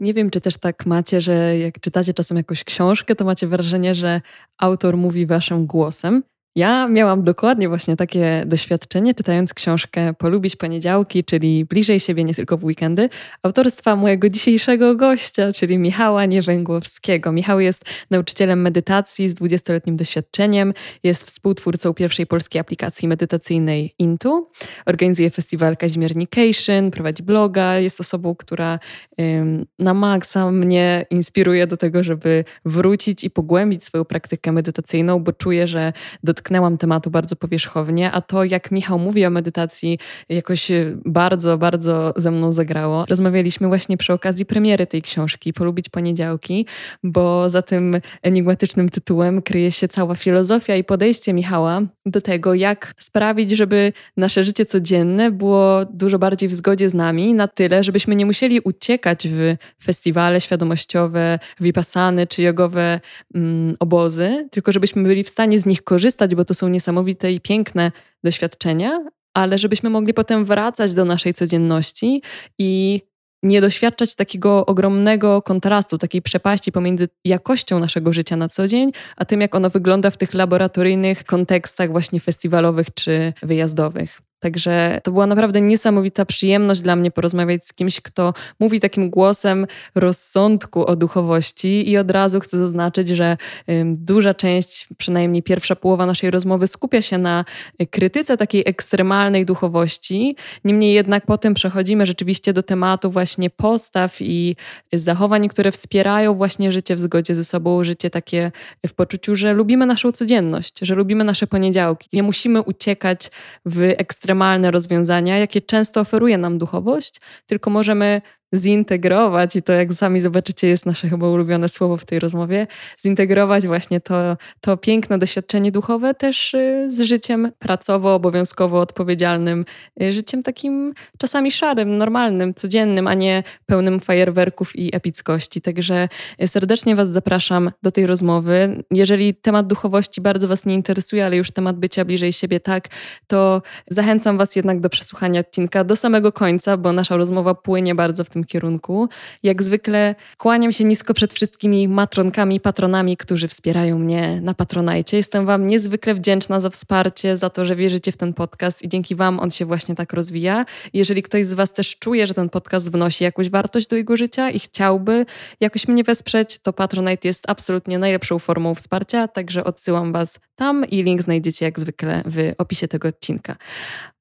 Nie wiem, czy też tak macie, że jak czytacie czasem jakąś książkę, to macie wrażenie, że autor mówi waszym głosem. Ja miałam dokładnie właśnie takie doświadczenie, czytając książkę Polubić Poniedziałki, czyli Bliżej siebie nie tylko w weekendy, autorstwa mojego dzisiejszego gościa, czyli Michała Niewęgłowskiego. Michał jest nauczycielem medytacji z 20-letnim doświadczeniem, jest współtwórcą pierwszej polskiej aplikacji medytacyjnej Intu, organizuje festiwal Kazimiernication, prowadzi bloga, jest osobą, która ym, na maksa mnie inspiruje do tego, żeby wrócić i pogłębić swoją praktykę medytacyjną, bo czuję, że dotknęłam dotknęłam tematu bardzo powierzchownie, a to, jak Michał mówi o medytacji, jakoś bardzo, bardzo ze mną zagrało. Rozmawialiśmy właśnie przy okazji premiery tej książki, Polubić Poniedziałki, bo za tym enigmatycznym tytułem kryje się cała filozofia i podejście Michała do tego, jak sprawić, żeby nasze życie codzienne było dużo bardziej w zgodzie z nami, na tyle, żebyśmy nie musieli uciekać w festiwale świadomościowe, vipassany czy jogowe mm, obozy, tylko żebyśmy byli w stanie z nich korzystać, bo to są niesamowite i piękne doświadczenia, ale żebyśmy mogli potem wracać do naszej codzienności i nie doświadczać takiego ogromnego kontrastu, takiej przepaści pomiędzy jakością naszego życia na co dzień, a tym, jak ono wygląda w tych laboratoryjnych kontekstach właśnie festiwalowych czy wyjazdowych. Także to była naprawdę niesamowita przyjemność dla mnie porozmawiać z kimś, kto mówi takim głosem rozsądku o duchowości. I od razu chcę zaznaczyć, że duża część, przynajmniej pierwsza połowa naszej rozmowy skupia się na krytyce takiej ekstremalnej duchowości. Niemniej jednak potem przechodzimy rzeczywiście do tematu właśnie postaw i zachowań, które wspierają właśnie życie w zgodzie ze sobą, życie takie w poczuciu, że lubimy naszą codzienność, że lubimy nasze poniedziałki. Nie musimy uciekać w ekstremalne ekstremalne rozwiązania, jakie często oferuje nam duchowość, tylko możemy zintegrować, i to jak sami zobaczycie jest nasze chyba ulubione słowo w tej rozmowie, zintegrować właśnie to, to piękne doświadczenie duchowe też y, z życiem pracowo, obowiązkowo odpowiedzialnym, y, życiem takim czasami szarym, normalnym, codziennym, a nie pełnym fajerwerków i epickości. Także y, serdecznie Was zapraszam do tej rozmowy. Jeżeli temat duchowości bardzo Was nie interesuje, ale już temat bycia bliżej siebie tak, to zachęcam Was jednak do przesłuchania odcinka do samego końca, bo nasza rozmowa płynie bardzo w tym kierunku. Jak zwykle kłaniam się nisko przed wszystkimi matronkami, patronami, którzy wspierają mnie na Patronajcie. Jestem Wam niezwykle wdzięczna za wsparcie, za to, że wierzycie w ten podcast i dzięki Wam on się właśnie tak rozwija. Jeżeli ktoś z Was też czuje, że ten podcast wnosi jakąś wartość do jego życia i chciałby jakoś mnie wesprzeć, to Patronite jest absolutnie najlepszą formą wsparcia, także odsyłam Was tam i link znajdziecie jak zwykle w opisie tego odcinka.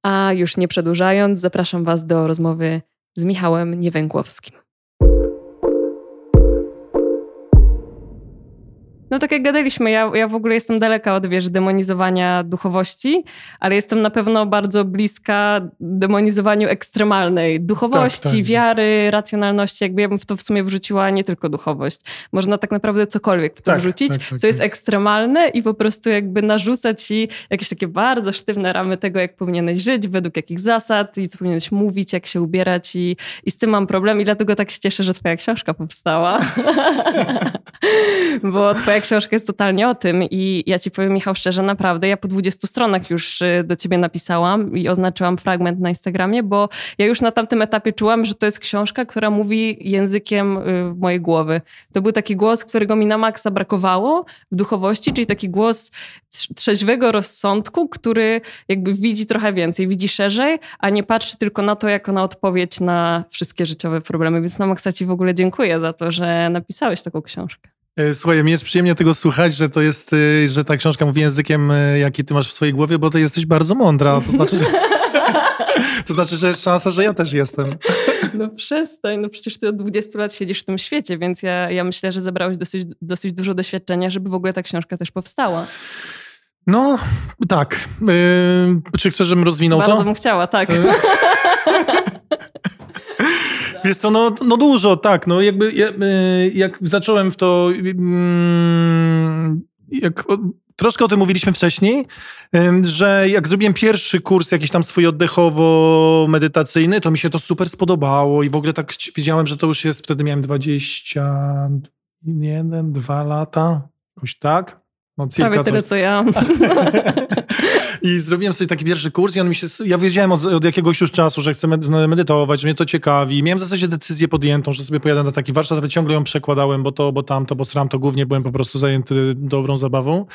A już nie przedłużając, zapraszam Was do rozmowy z Michałem Niewęgłowskim. No tak jak gadaliśmy, ja, ja w ogóle jestem daleka od, wiesz, demonizowania duchowości, ale jestem na pewno bardzo bliska demonizowaniu ekstremalnej duchowości, tak, tak. wiary, racjonalności. Jakby ja bym w to w sumie wrzuciła nie tylko duchowość. Można tak naprawdę cokolwiek w to tak, wrzucić, tak, tak, co jest tak. ekstremalne i po prostu jakby narzucać ci jakieś takie bardzo sztywne ramy tego, jak powinieneś żyć, według jakich zasad i co powinieneś mówić, jak się ubierać i, i z tym mam problem i dlatego tak się cieszę, że twoja książka powstała. Bo twoja książka jest totalnie o tym i ja ci powiem, Michał, szczerze, naprawdę, ja po 20 stronach już y, do ciebie napisałam i oznaczyłam fragment na Instagramie, bo ja już na tamtym etapie czułam, że to jest książka, która mówi językiem y, mojej głowy. To był taki głos, którego mi na maksa brakowało w duchowości, czyli taki głos trzeźwego rozsądku, który jakby widzi trochę więcej, widzi szerzej, a nie patrzy tylko na to, jako na odpowiedź na wszystkie życiowe problemy. Więc na maksa ci w ogóle dziękuję za to, że napisałeś taką książkę. E, słuchaj, mi jest przyjemnie tego słuchać, że to jest, e, że ta książka mówi językiem, e, jaki ty masz w swojej głowie, bo ty jesteś bardzo mądra. To znaczy, że, to znaczy, że jest szansa, że ja też jestem. No przestań, no przecież ty od 20 lat siedzisz w tym świecie, więc ja, ja myślę, że zebrałeś dosyć, dosyć dużo doświadczenia, żeby w ogóle ta książka też powstała. No, tak. Yy, czy chcesz, żebym rozwinął Bardzo to? Bardzo bym chciała, tak. Wiesz co, no, no dużo, tak. No jakby y, jak zacząłem w to, mm, jak troszkę o tym mówiliśmy wcześniej, że jak zrobiłem pierwszy kurs jakiś tam swój oddechowo-medytacyjny, to mi się to super spodobało i w ogóle tak wiedziałem, że to już jest, wtedy miałem 21, 2 lata, jakoś tak. No, Prawie tyle, co ja. I zrobiłem sobie taki pierwszy kurs i on mi się, ja wiedziałem od, od, jakiegoś już czasu, że chcę medytować, że mnie to ciekawi. Miałem w zasadzie decyzję podjętą, że sobie pojadę na taki warsztat, ale ciągle ją przekładałem, bo to, bo tamto, bo sram to głównie byłem po prostu zajęty dobrą zabawą.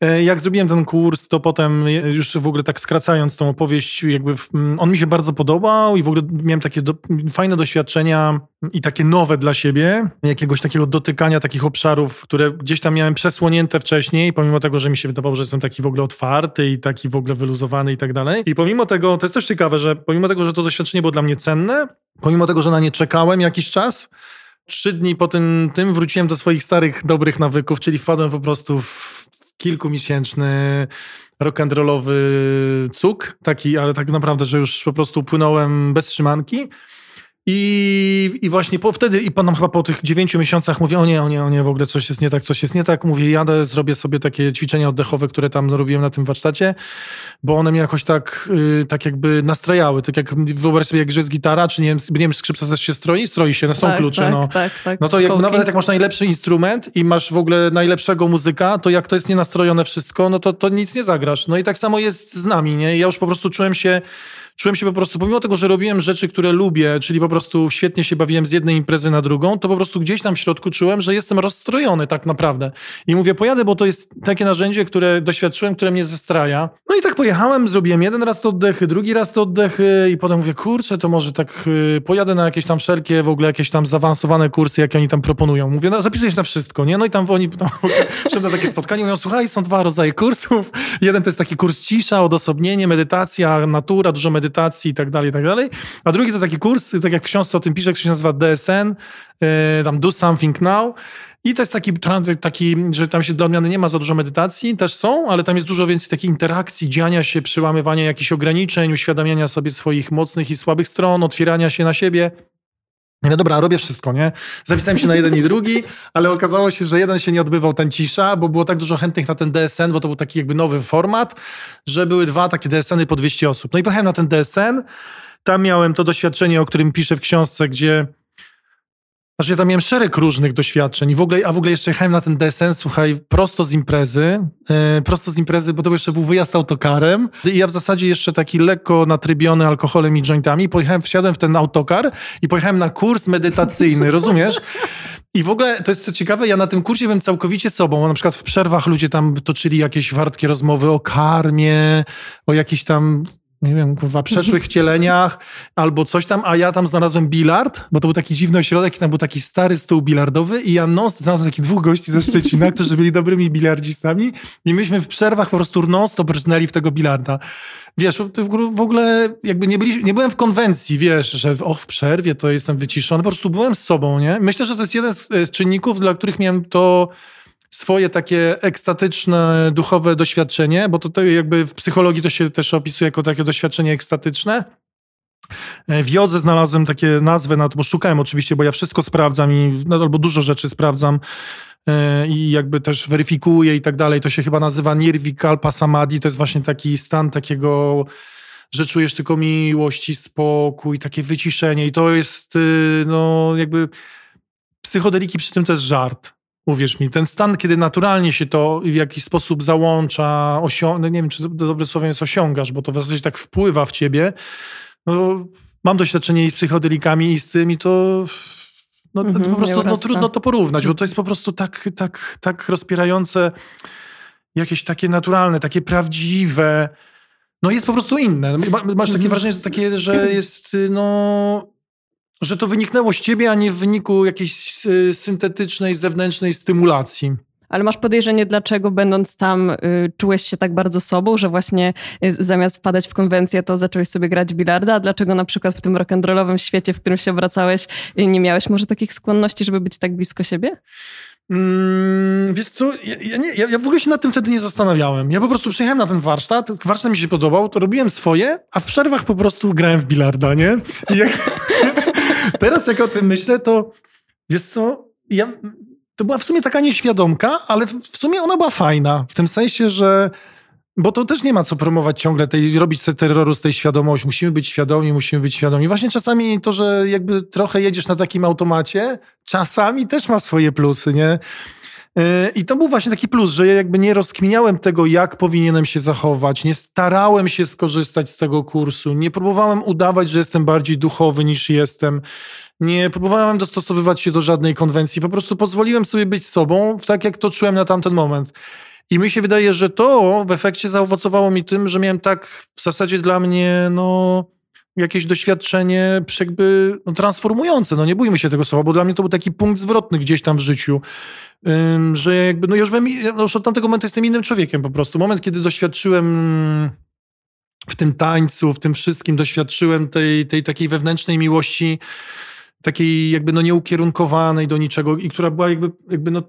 E, jak zrobiłem ten kurs, to potem już w ogóle tak skracając tą opowieść, jakby mm, on mi się bardzo podobał i w ogóle miałem takie do, fajne doświadczenia i takie nowe dla siebie, jakiegoś takiego dotykania takich obszarów, które gdzieś tam miałem przesłonięte wcześniej, pomimo tego, że mi się wydawało, że jestem taki w ogóle otwarty i taki w ogóle wyluzowany i tak dalej. I pomimo tego, to jest też ciekawe, że pomimo tego, że to doświadczenie było dla mnie cenne, pomimo tego, że na nie czekałem jakiś czas, Trzy dni po tym, tym wróciłem do swoich starych, dobrych nawyków, czyli wpadłem po prostu w kilkumiesięczny rock'n'rollowy cuk, taki, ale tak naprawdę, że już po prostu płynąłem bez trzymanki. I, I właśnie po, wtedy, i potem chyba po tych dziewięciu miesiącach mówię, o nie, o nie, o nie, w ogóle coś jest nie tak, coś jest nie tak. Mówię, jadę, zrobię sobie takie ćwiczenia oddechowe, które tam zrobiłem na tym warsztacie, bo one mnie jakoś tak, yy, tak jakby nastrajały. Tak jak wyobraź sobie, jak jest gitara, czy nie wiem, nie wiem skrzypca też się stroi? Stroi się, no są tak, klucze. Tak, no. tak, tak. no to jak, nawet jak masz najlepszy instrument i masz w ogóle najlepszego muzyka, to jak to jest nienastrojone wszystko, no to, to nic nie zagrasz. No i tak samo jest z nami, nie? Ja już po prostu czułem się czułem się po prostu, pomimo tego, że robiłem rzeczy, które lubię, czyli po prostu świetnie się bawiłem z jednej imprezy na drugą, to po prostu gdzieś tam w środku czułem, że jestem rozstrojony tak naprawdę. I mówię, pojadę, bo to jest takie narzędzie, które doświadczyłem, które mnie zestraja. No i tak pojechałem, zrobiłem jeden raz to oddechy, drugi raz to oddechy i potem mówię, kurczę, to może tak y, pojadę na jakieś tam wszelkie w ogóle jakieś tam zaawansowane kursy, jakie oni tam proponują. Mówię, no zapisuję się na wszystko, nie? No i tam oni tam, na takie spotkanie, mówią, słuchaj, są dwa rodzaje kursów. Jeden to jest taki kurs cisza, odosobnienie, medytacja, natura, dużo medytacji medytacji i tak dalej, i tak dalej. A drugi to taki kurs, tak jak w książce o tym pisze, który się nazywa DSN, e, tam Do Something Now. I to jest taki, taki, że tam się dla odmiany nie ma za dużo medytacji, też są, ale tam jest dużo więcej takiej interakcji, dziania się, przyłamywania jakichś ograniczeń, uświadamiania sobie swoich mocnych i słabych stron, otwierania się na siebie. Ja dobra, robię wszystko, nie? Zapisałem się na jeden i drugi, ale okazało się, że jeden się nie odbywał ten cisza, bo było tak dużo chętnych na ten DSN, bo to był taki jakby nowy format, że były dwa takie DSN-y po 200 osób. No i pojechałem na ten DSN, tam miałem to doświadczenie, o którym piszę w książce, gdzie znaczy ja tam miałem szereg różnych doświadczeń i w ogóle, a w ogóle jeszcze jechałem na ten DSN, słuchaj, prosto z imprezy, yy, prosto z imprezy, bo to jeszcze był wyjazd autokarem i ja w zasadzie jeszcze taki lekko natrybiony alkoholem i jointami, pojechałem, wsiadłem w ten autokar i pojechałem na kurs medytacyjny, rozumiesz? I w ogóle to jest co ciekawe, ja na tym kursie byłem całkowicie sobą. Na przykład w przerwach ludzie tam toczyli jakieś wartkie rozmowy o karmie, o jakichś tam nie wiem, kurwa, przeszłych wcieleniach albo coś tam, a ja tam znalazłem bilard, bo to był taki dziwny ośrodek i tam był taki stary stół bilardowy i ja non znalazłem takich dwóch gości ze Szczecina, którzy byli dobrymi bilardzistami i myśmy w przerwach po prostu non-stop w tego bilarda. Wiesz, w ogóle jakby nie, byli, nie byłem w konwencji, wiesz, że och, w przerwie to jestem wyciszony, po prostu byłem z sobą, nie? Myślę, że to jest jeden z czynników, dla których miałem to swoje takie ekstatyczne, duchowe doświadczenie, bo to, to jakby w psychologii to się też opisuje jako takie doświadczenie ekstatyczne. E, w jodze znalazłem takie nazwy na to, bo szukałem oczywiście, bo ja wszystko sprawdzam i no, albo dużo rzeczy sprawdzam e, i jakby też weryfikuję i tak dalej. To się chyba nazywa nirvikalpa samadhi. To jest właśnie taki stan takiego, że czujesz tylko miłość i spokój, takie wyciszenie i to jest y, no jakby psychodeliki przy tym to jest żart. Uwierz mi, ten stan, kiedy naturalnie się to w jakiś sposób załącza, osią- no nie wiem, czy dobre słowo jest osiągasz, bo to w zasadzie tak wpływa w ciebie. No, mam doświadczenie i z psychodelikami, i z tym, i to, no, mm -hmm, mhm, po prostu no, trudno to porównać, bo to jest po prostu tak, tak, tak rozpierające, jakieś takie naturalne, takie prawdziwe. No jest po prostu inne. Masz takie mhm. wrażenie, że, takie, że jest no, że to wyniknęło z ciebie, a nie w wyniku jakiejś y, syntetycznej, zewnętrznej stymulacji. Ale masz podejrzenie, dlaczego będąc tam y, czułeś się tak bardzo sobą, że właśnie y, zamiast wpadać w konwencję, to zacząłeś sobie grać bilarda? A dlaczego na przykład w tym rock'n'rollowym świecie, w którym się obracałeś, y, nie miałeś może takich skłonności, żeby być tak blisko siebie? Mm, wiesz co, ja, ja, nie, ja, ja, w ogóle się nad tym wtedy nie zastanawiałem. Ja po prostu przyjechałem na ten warsztat, warsztat mi się podobał, to robiłem swoje, a w przerwach po prostu grałem w bilarda, nie? Jak, teraz jak o tym myślę, to wiesz co, ja, to była w sumie taka nieświadomka, ale w, sumie ona była fajna, w tym sensie, że bo to też nie ma co promować ciągle tej, robić terroru z tej świadomości. Musimy być świadomi, musimy być świadomi. Właśnie czasami to, że jakby trochę jedziesz na takim automacie, czasami też ma swoje plusy, nie? I to był właśnie taki plus, że ja jakby nie rozkminiałem tego, jak powinienem się zachować, nie starałem się skorzystać z tego kursu, nie próbowałem udawać, że jestem bardziej duchowy niż jestem, nie próbowałem dostosowywać się do żadnej konwencji, po prostu pozwoliłem sobie być sobą, tak jak to czułem na tamten moment. I mi się wydaje, że to w efekcie zaowocowało mi tym, że miałem tak w zasadzie dla mnie, no jakieś doświadczenie jakby no, transformujące. No nie bójmy się tego słowa, bo dla mnie to był taki punkt zwrotny gdzieś tam w życiu, że jakby, no już, byłem, no już od tamtego momentu jestem innym człowiekiem po prostu. Moment, kiedy doświadczyłem w tym tańcu, w tym wszystkim, doświadczyłem tej, tej takiej wewnętrznej miłości, takiej jakby no nieukierunkowanej do niczego i która była jakby, jakby no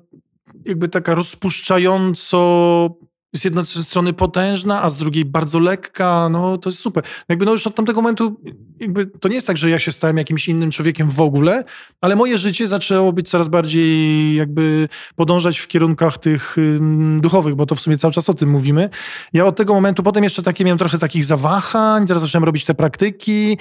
jakby taka rozpuszczająco z jednej strony potężna, a z drugiej bardzo lekka, no to jest super. Jakby no już od tamtego momentu, jakby to nie jest tak, że ja się stałem jakimś innym człowiekiem w ogóle, ale moje życie zaczęło być coraz bardziej jakby podążać w kierunkach tych duchowych, bo to w sumie cały czas o tym mówimy. Ja od tego momentu, potem jeszcze takie miałem trochę takich zawahań, teraz zacząłem robić te praktyki,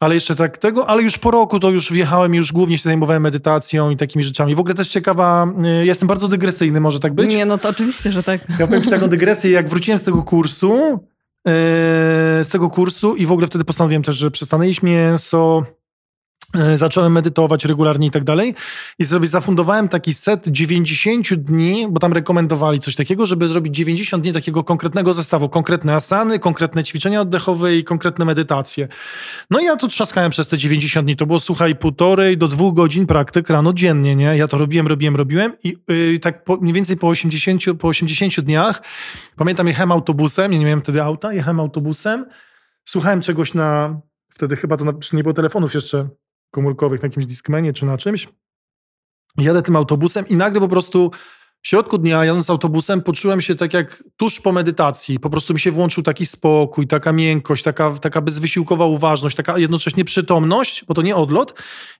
ale jeszcze tak tego, ale już po roku to już wjechałem i już głównie się zajmowałem medytacją i takimi rzeczami. W ogóle też ciekawa, y, ja jestem bardzo dygresyjny, może tak być? Nie, no to oczywiście, że tak. Ja powiem ci taką dygresję, jak wróciłem z tego kursu, yy, z tego kursu i w ogóle wtedy postanowiłem też, że przestanę jeść mięso, zacząłem medytować regularnie i tak dalej. I sobie zafundowałem taki set 90 dni, bo tam rekomendowali coś takiego, żeby zrobić 90 dni takiego konkretnego zestawu. Konkretne asany, konkretne ćwiczenia oddechowe i konkretne medytacje. No i ja to trzaskałem przez te 90 dni. To było, słuchaj, półtorej do dwóch godzin praktyk rano dziennie, nie? Ja to robiłem, robiłem, robiłem i yy, tak po, mniej więcej po 80, po 80 dniach, pamiętam, jechałem autobusem, ja nie miałem wtedy auta, jechałem autobusem, słuchałem czegoś na, wtedy chyba to na, nie było telefonów jeszcze, komórkowych na jakimś Discmanie czy na czymś. Jadę tym autobusem i nagle po prostu w środku dnia, jadąc autobusem, poczułem się tak jak tuż po medytacji. Po prostu mi się włączył taki spokój, taka miękkość, taka, taka bezwysiłkowa uważność, taka jednocześnie przytomność, bo to nie odlot.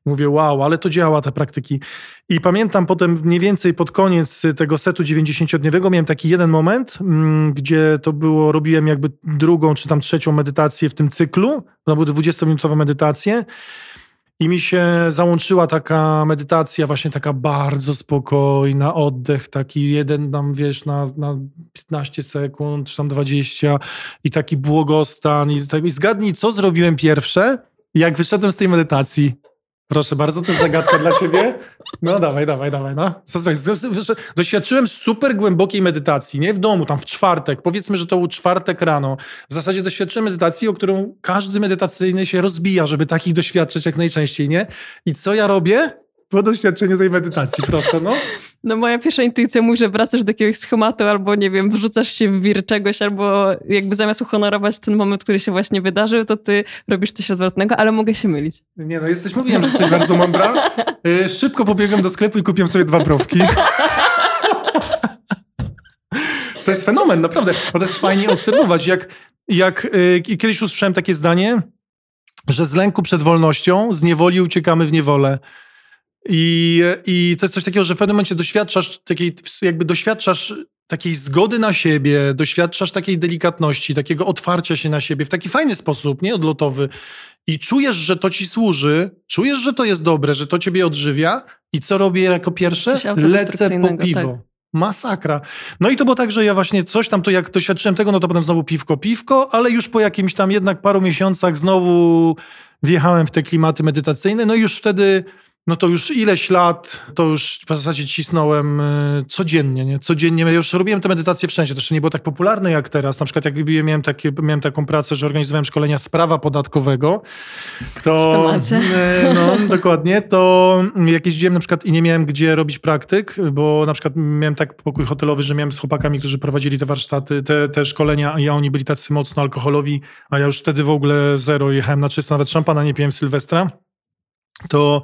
Mówię, wow, ale to działa, te praktyki. I pamiętam potem mniej więcej pod koniec tego setu 90-dniowego miałem taki jeden moment, mm, gdzie to było, robiłem jakby drugą czy tam trzecią medytację w tym cyklu. To były 20-minutowe medytacje. I mi się załączyła taka medytacja, właśnie taka bardzo spokojna, oddech, taki jeden tam, wiesz, na, na 15 sekund, czy tam 20 i taki błogostan. I, i zgadnij, co zrobiłem pierwsze, jak wyszedłem z tej medytacji. Proszę bardzo, to jest zagadka dla ciebie. No dawaj, dawaj, dawaj. No. Doświadczyłem super głębokiej medytacji, nie w domu, tam w czwartek. Powiedzmy, że to był czwartek rano. W zasadzie doświadczyłem medytacji, o którą każdy medytacyjny się rozbija, żeby takich doświadczyć jak najczęściej, nie? I co ja robię? Po doświadczeniu tej medytacji, proszę, no. No moja pierwsza intuicja mówi, że wracasz do jakiegoś schematu, albo nie wiem, wrzucasz się w wir czegoś, albo jakby zamiast uhonorować ten moment, który się właśnie wydarzył, to ty robisz coś odwrotnego, ale mogę się mylić. Nie no, jesteś, mówiłem, że jesteś bardzo mądra. Y, szybko pobiegłem do sklepu i kupiłem sobie dwa browki. To jest fenomen, naprawdę, bo to jest fajnie obserwować, jak, jak yy, kiedyś usłyszałem takie zdanie, że z lęku przed wolnością, z niewoli uciekamy w niewolę. I, I to jest coś takiego, że w pewnym momencie doświadczasz takiej, jakby doświadczasz takiej zgody na siebie, doświadczasz takiej delikatności, takiego otwarcia się na siebie w taki fajny sposób, nie odlotowy. I czujesz, że to ci służy, czujesz, że to jest dobre, że to ciebie odżywia. I co robię jako pierwsze? Lecę po piwo. Tak. Masakra. No i to było tak, że ja właśnie coś tam, to jak doświadczyłem tego, no to potem znowu piwko, piwko, ale już po jakimś tam jednak paru miesiącach znowu wjechałem w te klimaty medytacyjne. No i już wtedy no to już ileś lat, to już w zasadzie cisnąłem y, codziennie, nie? Codziennie. Ja już robiłem te medytacje wszędzie. To jeszcze nie było tak popularne jak teraz. Na przykład jak miałem, takie, miałem taką pracę, że organizowałem szkolenia z prawa podatkowego, to... Y, no, dokładnie. To jak jeździłem na przykład i nie miałem gdzie robić praktyk, bo na przykład miałem tak pokój hotelowy, że miałem z chłopakami, którzy prowadzili te warsztaty, te, te szkolenia i oni byli tacy mocno alkoholowi, a ja już wtedy w ogóle zero jechałem na czysto, nawet szampana nie piłem Sylwestra. To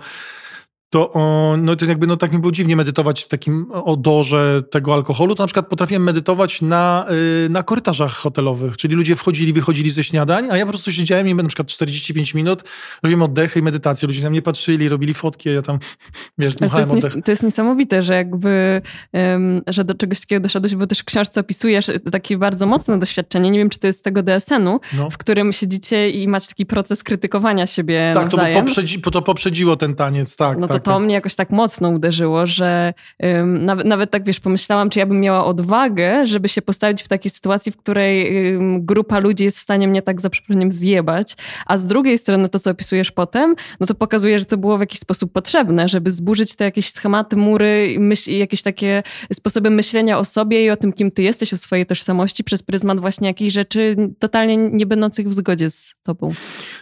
to, no to jakby no tak mi było dziwnie medytować w takim odorze tego alkoholu, to na przykład potrafiłem medytować na, y, na korytarzach hotelowych, czyli ludzie wchodzili, wychodzili ze śniadań, a ja po prostu siedziałem i na przykład 45 minut robiłem oddechy i medytację, ludzie na mnie patrzyli, robili fotki, ja tam, wiesz, dmuchałem to oddech. to jest niesamowite, że jakby, um, że do czegoś takiego doszedłeś, bo też w książce opisujesz takie bardzo mocne doświadczenie, nie wiem, czy to jest z tego DSN-u, no. w którym siedzicie i macie taki proces krytykowania siebie tak, nawzajem. To, poprzedzi, to poprzedziło ten taniec, tak. No tak, to mnie jakoś tak mocno uderzyło, że um, nawet, nawet tak wiesz, pomyślałam, czy ja bym miała odwagę, żeby się postawić w takiej sytuacji, w której um, grupa ludzi jest w stanie mnie tak za przeproszeniem zjebać, a z drugiej strony to, co opisujesz potem, no to pokazuje, że to było w jakiś sposób potrzebne, żeby zburzyć te jakieś schematy, mury, myśl, jakieś takie sposoby myślenia o sobie i o tym, kim ty jesteś, o swojej tożsamości przez pryzmat właśnie jakichś rzeczy totalnie nie będących w zgodzie z tobą.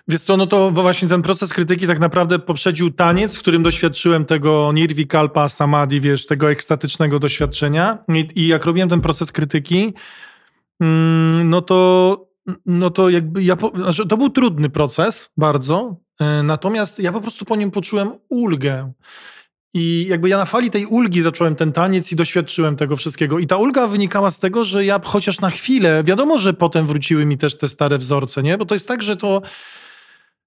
Wiesz co, no to właśnie ten proces krytyki tak naprawdę poprzedził taniec, w którym doświadczyłem tego nirvikalpa, samadhi, wiesz, tego ekstatycznego doświadczenia I, i jak robiłem ten proces krytyki, mm, no to no to jakby ja, znaczy to był trudny proces, bardzo, e, natomiast ja po prostu po nim poczułem ulgę. I jakby ja na fali tej ulgi zacząłem ten taniec i doświadczyłem tego wszystkiego. I ta ulga wynikała z tego, że ja chociaż na chwilę, wiadomo, że potem wróciły mi też te stare wzorce, nie? Bo to jest tak, że to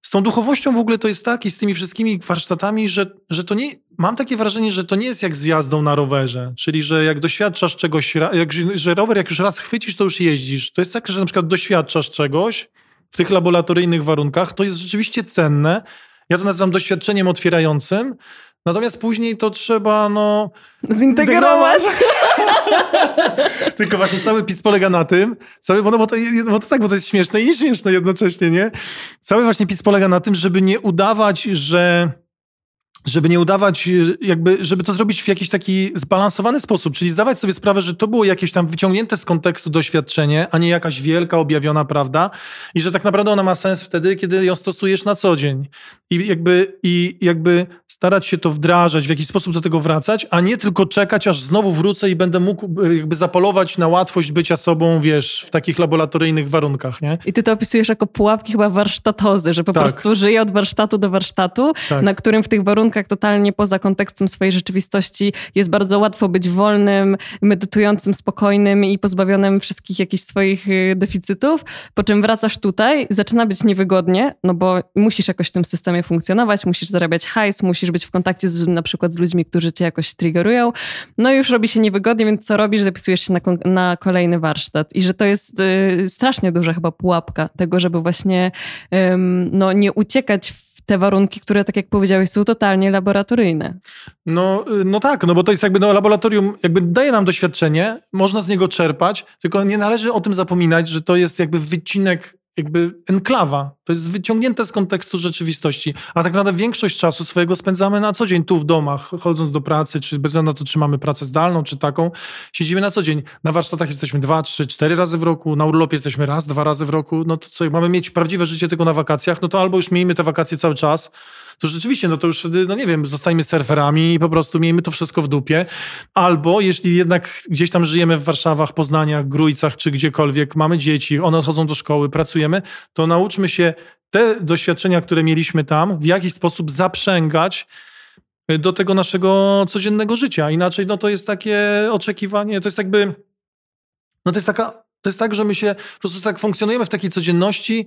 z tą duchowością w ogóle to jest tak i z tymi wszystkimi warsztatami, że, że to nie, mam takie wrażenie, że to nie jest jak z jazdą na rowerze, czyli że jak doświadczasz czegoś, jak, że rower jak już raz chwycisz, to już jeździsz. To jest tak, że na przykład doświadczasz czegoś w tych laboratoryjnych warunkach, to jest rzeczywiście cenne. Ja to nazywam doświadczeniem otwierającym, Natomiast później to trzeba, no. Zintegrować. Tylko właśnie cały PiS polega na tym, cały, bo, no, bo, to, bo to tak, bo to jest śmieszne i śmieszne jednocześnie, nie? Cały właśnie PiS polega na tym, żeby nie udawać, że żeby nie udawać, jakby, żeby to zrobić w jakiś taki zbalansowany sposób, czyli zdawać sobie sprawę, że to było jakieś tam wyciągnięte z kontekstu doświadczenie, a nie jakaś wielka, objawiona prawda i że tak naprawdę ona ma sens wtedy, kiedy ją stosujesz na co dzień. I jakby, i jakby starać się to wdrażać, w jakiś sposób do tego wracać, a nie tylko czekać, aż znowu wrócę i będę mógł e, jakby zapolować na łatwość bycia sobą, wiesz, w takich laboratoryjnych warunkach, nie? I ty to opisujesz jako pułapki chyba warsztatozy, że po tak. prostu żyję od warsztatu do warsztatu, tak. na którym w tych warunkach warunkach totalnie poza kontekstem swojej rzeczywistości jest bardzo łatwo być wolnym, medytującym, spokojnym i pozbawionym wszystkich jakichś swoich y, deficytów, po czym wracasz tutaj, zaczyna być niewygodnie, no bo musisz jakoś w tym systemie funkcjonować, musisz zarabiać hajs, musisz być w kontakcie z, na przykład z ludźmi, którzy cię jakoś triggerują, no i już robi się niewygodnie, więc co robisz? Zapisujesz się na, na kolejny warsztat. I że to jest y, strasznie duża chyba pułapka tego, żeby właśnie no, nie uciekać w te warunki, które, tak jak powiedziałeś, są totalnie laboratoryjne. No, y, no tak, no bo to jest jakby no, laboratorium, jakby daje nam doświadczenie, można z niego czerpać, tylko nie należy o tym zapominać, że to jest jakby wycinek jakby enklawa. To jest wyciągnięte z kontekstu rzeczywistości. A tak naprawdę większość czasu swojego spędzamy na co dzień tu w domach, chodząc do pracy, czy bez względu na to, czy mamy pracę zdalną, czy taką. Siedzimy na co dzień. Na warsztatach jesteśmy dwa, trzy, cztery razy w roku, na urlopie jesteśmy raz, dwa razy w roku. No to co, jak mamy mieć prawdziwe życie tylko na wakacjach, no to albo już miejmy te wakacje cały czas, to rzeczywiście, no to już wtedy, no nie wiem, zostajmy surferami i po prostu miejmy to wszystko w dupie. Albo jeśli jednak gdzieś tam żyjemy w Warszawach, Poznaniach, Grójcach czy gdziekolwiek, mamy dzieci, one chodzą do szkoły, pracujemy, to nauczmy się te doświadczenia, które mieliśmy tam, w jakiś sposób zaprzęgać do tego naszego codziennego życia. Inaczej, no to jest takie oczekiwanie, to jest jakby, no to jest taka, to jest tak, że my się po prostu tak funkcjonujemy w takiej codzienności,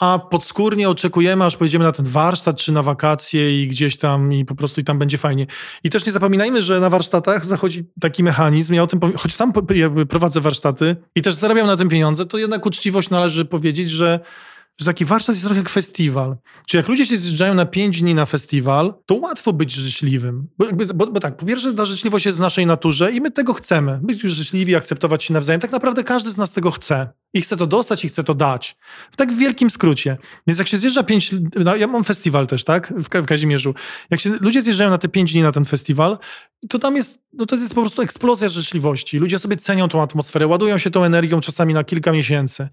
a podskórnie oczekujemy, aż pojedziemy na ten warsztat czy na wakacje i gdzieś tam i po prostu i tam będzie fajnie. I też nie zapominajmy, że na warsztatach zachodzi taki mechanizm, ja o tym powiem, choć sam prowadzę warsztaty i też zarabiam na tym pieniądze, to jednak uczciwość należy powiedzieć, że że taki warsztat jest trochę jak festiwal. Czyli jak ludzie się zjeżdżają na pięć dni na festiwal, to łatwo być życzliwym. Bo, bo, bo, tak, po pierwsze ta życzliwość jest w naszej naturze i my tego chcemy. Być życzliwi, akceptować się nawzajem. Tak naprawdę każdy z nas tego chce. I chce to dostać i chce to dać. Tak w wielkim skrócie. Więc jak się zjeżdża pięć... No, ja mam festiwal też, tak? W, w Kazimierzu. Jak się ludzie zjeżdżają na te pięć dni na ten festiwal, to tam jest, no to jest po prostu eksplozja życzliwości. Ludzie sobie cenią tą atmosferę, ładują się tą energią czasami na kilka miesięcy.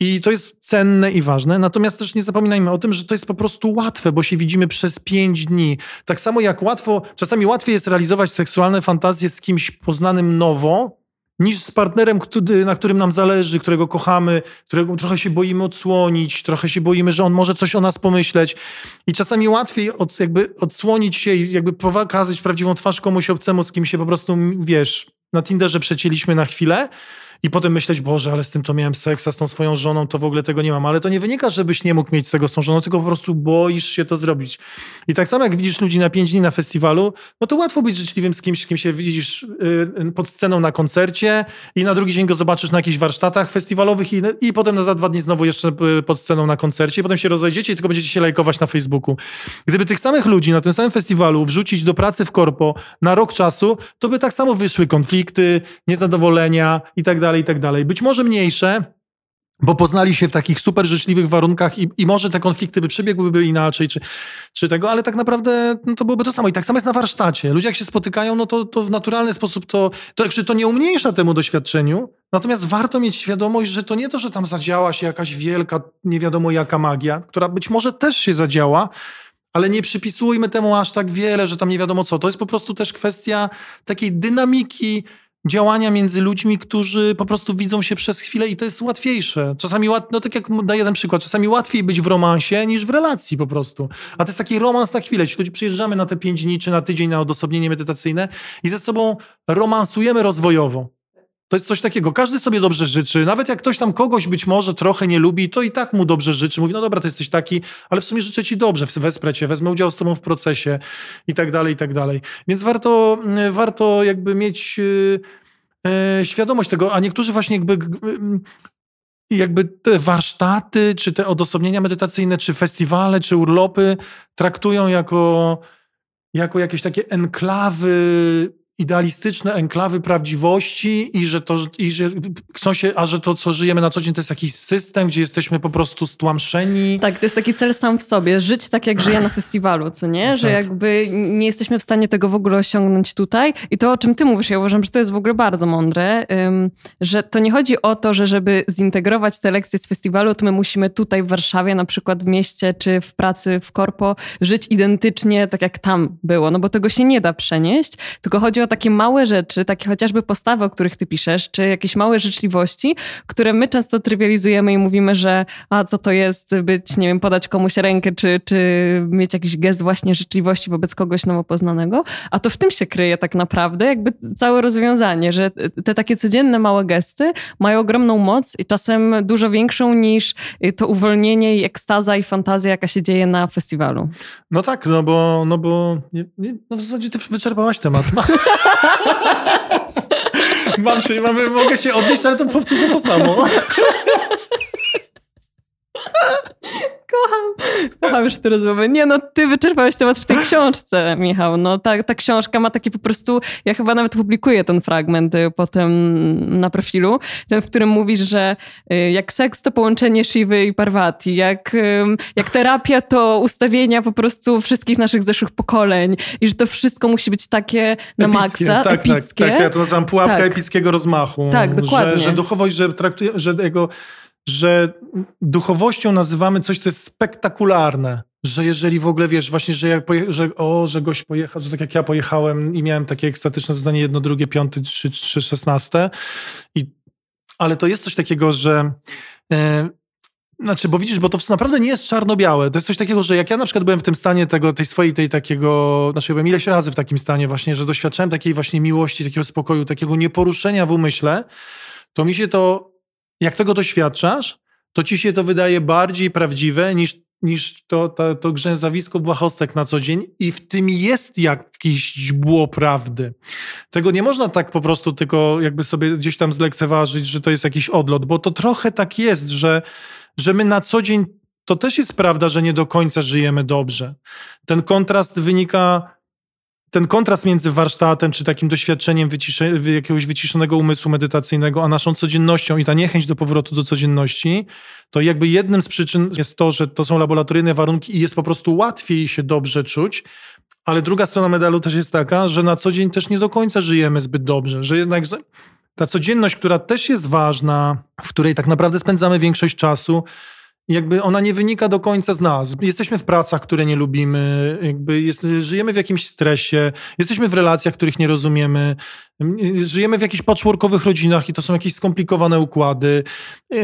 I to jest cenne i ważne. Natomiast też nie zapominajmy o tym, że to jest po prostu łatwe, bo się widzimy przez pięć dni. Tak samo jak łatwo, czasami łatwiej jest realizować seksualne fantazje z kimś poznanym nowo, niż z partnerem, który, na którym nam zależy, którego kochamy, którego trochę się boimy odsłonić, trochę się boimy, że on może coś o nas pomyśleć. I czasami łatwiej od, jakby odsłonić się i jakby pokazać prawdziwą twarz komuś obcemu, z kim się po prostu, wiesz, na Tinderze przecięliśmy na chwilę, i potem myśleć, Boże, ale z tym to miałem seks, a z tą swoją żoną to w ogóle tego nie mam. Ale to nie wynika, żebyś nie mógł mieć tego z tą żoną, tylko po prostu boisz się to zrobić. I tak samo jak widzisz ludzi na pięć dni na festiwalu, no to łatwo być życzliwym z kimś, z kim się widzisz yy, pod sceną na koncercie i na drugi dzień go zobaczysz na jakichś warsztatach festiwalowych i, i potem za dwa dni znowu jeszcze y, pod sceną na koncercie i potem się rozejdziecie i tylko będziecie się lajkować na Facebooku. Gdyby tych samych ludzi na tym samym festiwalu wrzucić do pracy w korpo na rok czasu, to by tak samo wyszły konflikty, niezadowolenia i tak dalej, i tak dalej. Być może mniejsze, bo poznali się w takich super życzliwych warunkach i, i może te konflikty by przebiegłyby inaczej, czy, czy tego, ale tak naprawdę no to byłoby to samo. I tak samo jest na warsztacie. Ludzie jak się spotykają, no to, to w naturalny sposób to, to, to nie umniejsza temu doświadczeniu, natomiast warto mieć świadomość, że to nie to, że tam zadziała się jakaś wielka, nie wiadomo jaka magia, która być może też się zadziała, ale nie przypisujmy temu aż tak wiele, że tam nie wiadomo co. To jest po prostu też kwestia takiej dynamiki, działania między ludźmi, którzy po prostu widzą się przez chwilę i to jest łatwiejsze. Czasami, no tak jak daję ten przykład, czasami łatwiej być w romansie niż w relacji po prostu. A to jest taki romans na chwilę. Ci ludzie przyjeżdżamy na te pięć dni czy na tydzień na odosobnienie medytacyjne i ze sobą romansujemy rozwojowo. To jest coś takiego. Każdy sobie dobrze życzy. Nawet jak ktoś tam kogoś być może trochę nie lubi, to i tak mu dobrze życzy. Mówi, no dobra, to jesteś taki, ale w sumie życzę ci dobrze, wesprę cię, wezmę udział z tobą w procesie i tak dalej, i tak dalej. Więc warto, mm, warto jakby mieć yy, świadomość tego, a niektórzy właśnie jakby jakby te warsztaty, czy te odosobnienia medytacyjne, czy festiwale, czy urlopy traktują jako, jako jakieś takie enklawy idealistyczne enklawy prawdziwości i że to, i że chcą się, a że to, co żyjemy na co dzień, to jest jakiś system, gdzie jesteśmy po prostu stłamszeni. Tak, to jest taki cel sam w sobie, żyć tak, jak żyję na festiwalu, co nie? Że tak. jakby nie jesteśmy w stanie tego w ogóle osiągnąć tutaj. I to, o czym ty mówisz, ja uważam, że to jest w ogóle bardzo mądre, że to nie chodzi o to, że żeby zintegrować te lekcje z festiwalu, to my musimy tutaj w Warszawie, na przykład w mieście, czy w pracy, w korpo, żyć identycznie tak, jak tam było, no bo tego się nie da przenieść, tylko chodzi o o takie małe rzeczy, takie chociażby postawy, o których ty piszesz, czy jakieś małe życzliwości, które my często trywializujemy i mówimy, że a co to jest być, nie wiem, podać komuś rękę, czy, czy mieć jakiś gest właśnie życzliwości wobec kogoś nowo poznanego, a to w tym się kryje tak naprawdę jakby całe rozwiązanie, że te takie codzienne małe gesty mają ogromną moc i czasem dużo większą niż to uwolnienie i ekstaza i fantazja, jaka się dzieje na festiwalu. No tak, no bo, no bo nie, nie, no w zasadzie ty wyczerpałaś temat. Mam się, mamy, mogę się odnieść, ale to powtórzę to samo. Kocham, kocham już tę rozmowę. Nie no, ty wyczerpałeś temat w tej książce, Michał. No ta, ta książka ma takie po prostu, ja chyba nawet publikuję ten fragment y, potem na profilu, ten, w którym mówisz, że y, jak seks to połączenie Shivy i Parvati, jak, jak terapia to ustawienia po prostu wszystkich naszych zeszłych pokoleń i że to wszystko musi być takie na epickie, maksa, tak, epickie. Tak, tak, ja to nazywam pułapka tak. epickiego rozmachu. Tak, dokładnie. Że, że duchowość, że traktuje, że jego że duchowością nazywamy coś, co jest spektakularne. Że jeżeli w ogóle wiesz, właśnie, że, jak poje, że o, że gość pojechał, że tak jak ja pojechałem i miałem takie ekstatyczne zdanie jedno, drugie, piąte, trzy, trzy, szesnaste. I, ale to jest coś takiego, że e, znaczy, bo widzisz, bo to naprawdę nie jest czarno-białe. To jest coś takiego, że jak ja na przykład byłem w tym stanie tego, tej swojej, tej takiego, znaczy byłem ileś razy w takim stanie właśnie, że doświadczałem takiej właśnie miłości, takiego spokoju, takiego nieporuszenia w umyśle, to mi się to jak tego doświadczasz, to ci się to wydaje bardziej prawdziwe niż, niż to, to, to grzęzawisko błahostek na co dzień i w tym jest jakieś źbło prawdy. Tego nie można tak po prostu tylko jakby sobie gdzieś tam zlekceważyć, że to jest jakiś odlot, bo to trochę tak jest, że, że my na co dzień to też jest prawda, że nie do końca żyjemy dobrze. Ten kontrast wynika ten kontrast między warsztatem, czy takim doświadczeniem wycisze, jakiegoś wyciszonego umysłu medytacyjnego, a naszą codziennością i ta niechęć do powrotu do codzienności, to jakby jednym z przyczyn jest to, że to są laboratoryjne warunki i jest po prostu łatwiej się dobrze czuć, ale druga strona medalu też jest taka, że na co dzień też nie do końca żyjemy zbyt dobrze, że jednak ta codzienność, która też jest ważna, w której tak naprawdę spędzamy większość czasu, jakby ona nie wynika do końca z nas. Jesteśmy w pracach, które nie lubimy, jakby jest, żyjemy w jakimś stresie, jesteśmy w relacjach, których nie rozumiemy, żyjemy w jakichś patchworkowych rodzinach i to są jakieś skomplikowane układy, yy,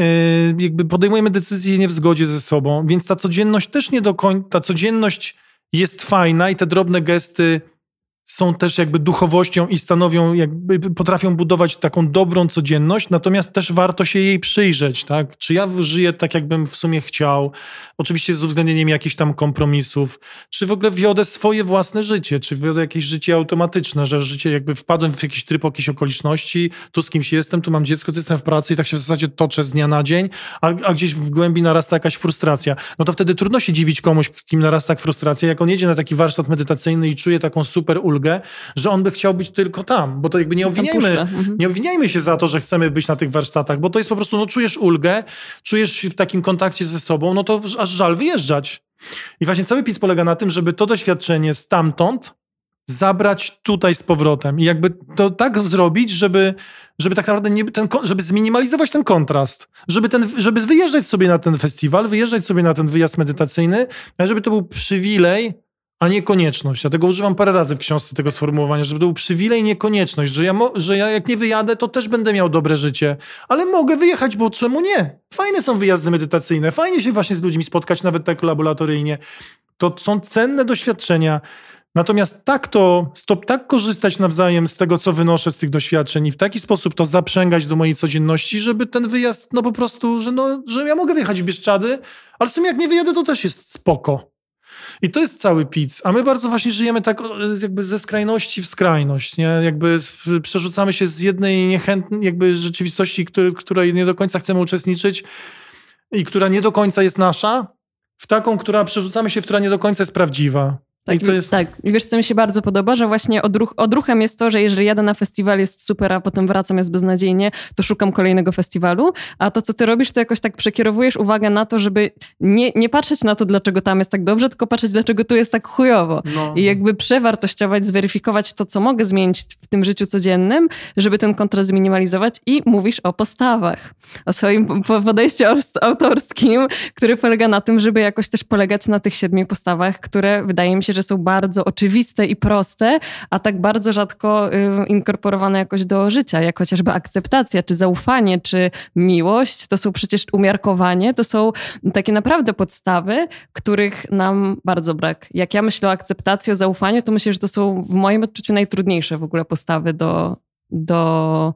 jakby podejmujemy decyzje nie w zgodzie ze sobą, więc ta codzienność też nie do końca, ta codzienność jest fajna i te drobne gesty są też jakby duchowością i stanowią, jakby potrafią budować taką dobrą codzienność, natomiast też warto się jej przyjrzeć, tak? Czy ja żyję tak, jakbym w sumie chciał, oczywiście z uwzględnieniem jakichś tam kompromisów, czy w ogóle wiodę swoje własne życie, czy wiodę jakieś życie automatyczne, że życie jakby wpadłem w jakiś tryb, jakieś okoliczności, tu z kimś jestem, tu mam dziecko, tu jestem w pracy i tak się w zasadzie toczę z dnia na dzień, a, a gdzieś w głębi narasta jakaś frustracja. No to wtedy trudno się dziwić komuś, kim narasta frustracja, jak on jedzie na taki warsztat medytacyjny i czuje taką super ulgę, że on by chciał być tylko tam, bo to jakby nie obwiniajmy, mhm. nie obwiniajmy się za to, że chcemy być na tych warsztatach, bo to jest po prostu, no czujesz ulgę, czujesz się w takim kontakcie ze sobą, no to aż żal wyjeżdżać. I właśnie cały PiS polega na tym, żeby to doświadczenie stamtąd zabrać tutaj z powrotem i jakby to tak zrobić, żeby, żeby tak naprawdę nie, ten, żeby zminimalizować ten kontrast, żeby, ten, żeby wyjeżdżać sobie na ten festiwal, wyjeżdżać sobie na ten wyjazd medytacyjny, żeby to był przywilej, a nie konieczność. Ja tego używam parę razy w książce tego sformułowania, żeby to był przywilej, nie konieczność, że ja, że ja jak nie wyjadę, to też będę miał dobre życie, ale mogę wyjechać, bo czemu nie? Fajne są wyjazdy medytacyjne, fajnie się właśnie z ludźmi spotkać, nawet tak laboratoryjnie. To są cenne doświadczenia. Natomiast tak to, stop, tak korzystać nawzajem z tego, co wynoszę z tych doświadczeń i w taki sposób to zaprzęgać do mojej codzienności, żeby ten wyjazd, no po prostu, że, no, że ja mogę wyjechać w Bieszczady, ale w sumie jak nie wyjadę, to też jest spoko. I to jest cały pic. A my bardzo właśnie żyjemy tak jakby ze skrajności w skrajność, nie? Jakby przerzucamy się z jednej niechętnej jakby rzeczywistości, który, której nie do końca chcemy uczestniczyć i która nie do końca jest nasza, w taką, która przerzucamy się, w która nie do końca jest prawdziwa. Tak, I jest... tak. Wiesz, co mi się bardzo podoba, że właśnie odruch, odruchem jest to, że jeżeli jadę na festiwal, jest super, a potem wracam, jest beznadziejnie, to szukam kolejnego festiwalu. A to, co ty robisz, to jakoś tak przekierowujesz uwagę na to, żeby nie, nie patrzeć na to, dlaczego tam jest tak dobrze, tylko patrzeć, dlaczego tu jest tak chujowo. No. I jakby przewartościować, zweryfikować to, co mogę zmienić w tym życiu codziennym, żeby ten kontrast zminimalizować i mówisz o postawach. O swoim podejściu autorskim, który polega na tym, żeby jakoś też polegać na tych siedmiu postawach, które wydaje mi się, że są bardzo oczywiste i proste, a tak bardzo rzadko y, inkorporowane jakoś do życia, jak chociażby akceptacja, czy zaufanie, czy miłość. To są przecież umiarkowanie, to są takie naprawdę podstawy, których nam bardzo brak. Jak ja myślę o akceptacji, o zaufaniu, to myślę, że to są w moim odczuciu najtrudniejsze w ogóle postawy do, do,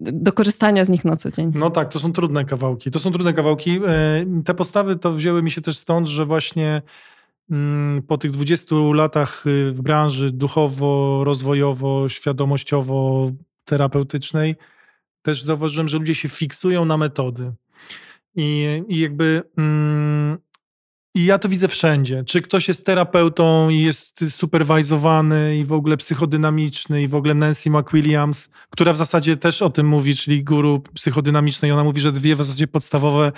do korzystania z nich na co dzień. No tak, to są trudne kawałki. To są trudne kawałki. E, te postawy to wzięły mi się też stąd, że właśnie po tych 20 latach y, w branży duchowo, rozwojowo, świadomościowo, terapeutycznej, też zauważyłem, że ludzie się fiksują na metody. I, i jakby. Mm, i ja to widzę wszędzie. Czy ktoś jest terapeutą i jest superwajzowany i w ogóle psychodynamiczny i w ogóle Nancy McWilliams, która w zasadzie też o tym mówi, czyli guru psychodynamicznej. Ona mówi, że dwie w zasadzie podstawowe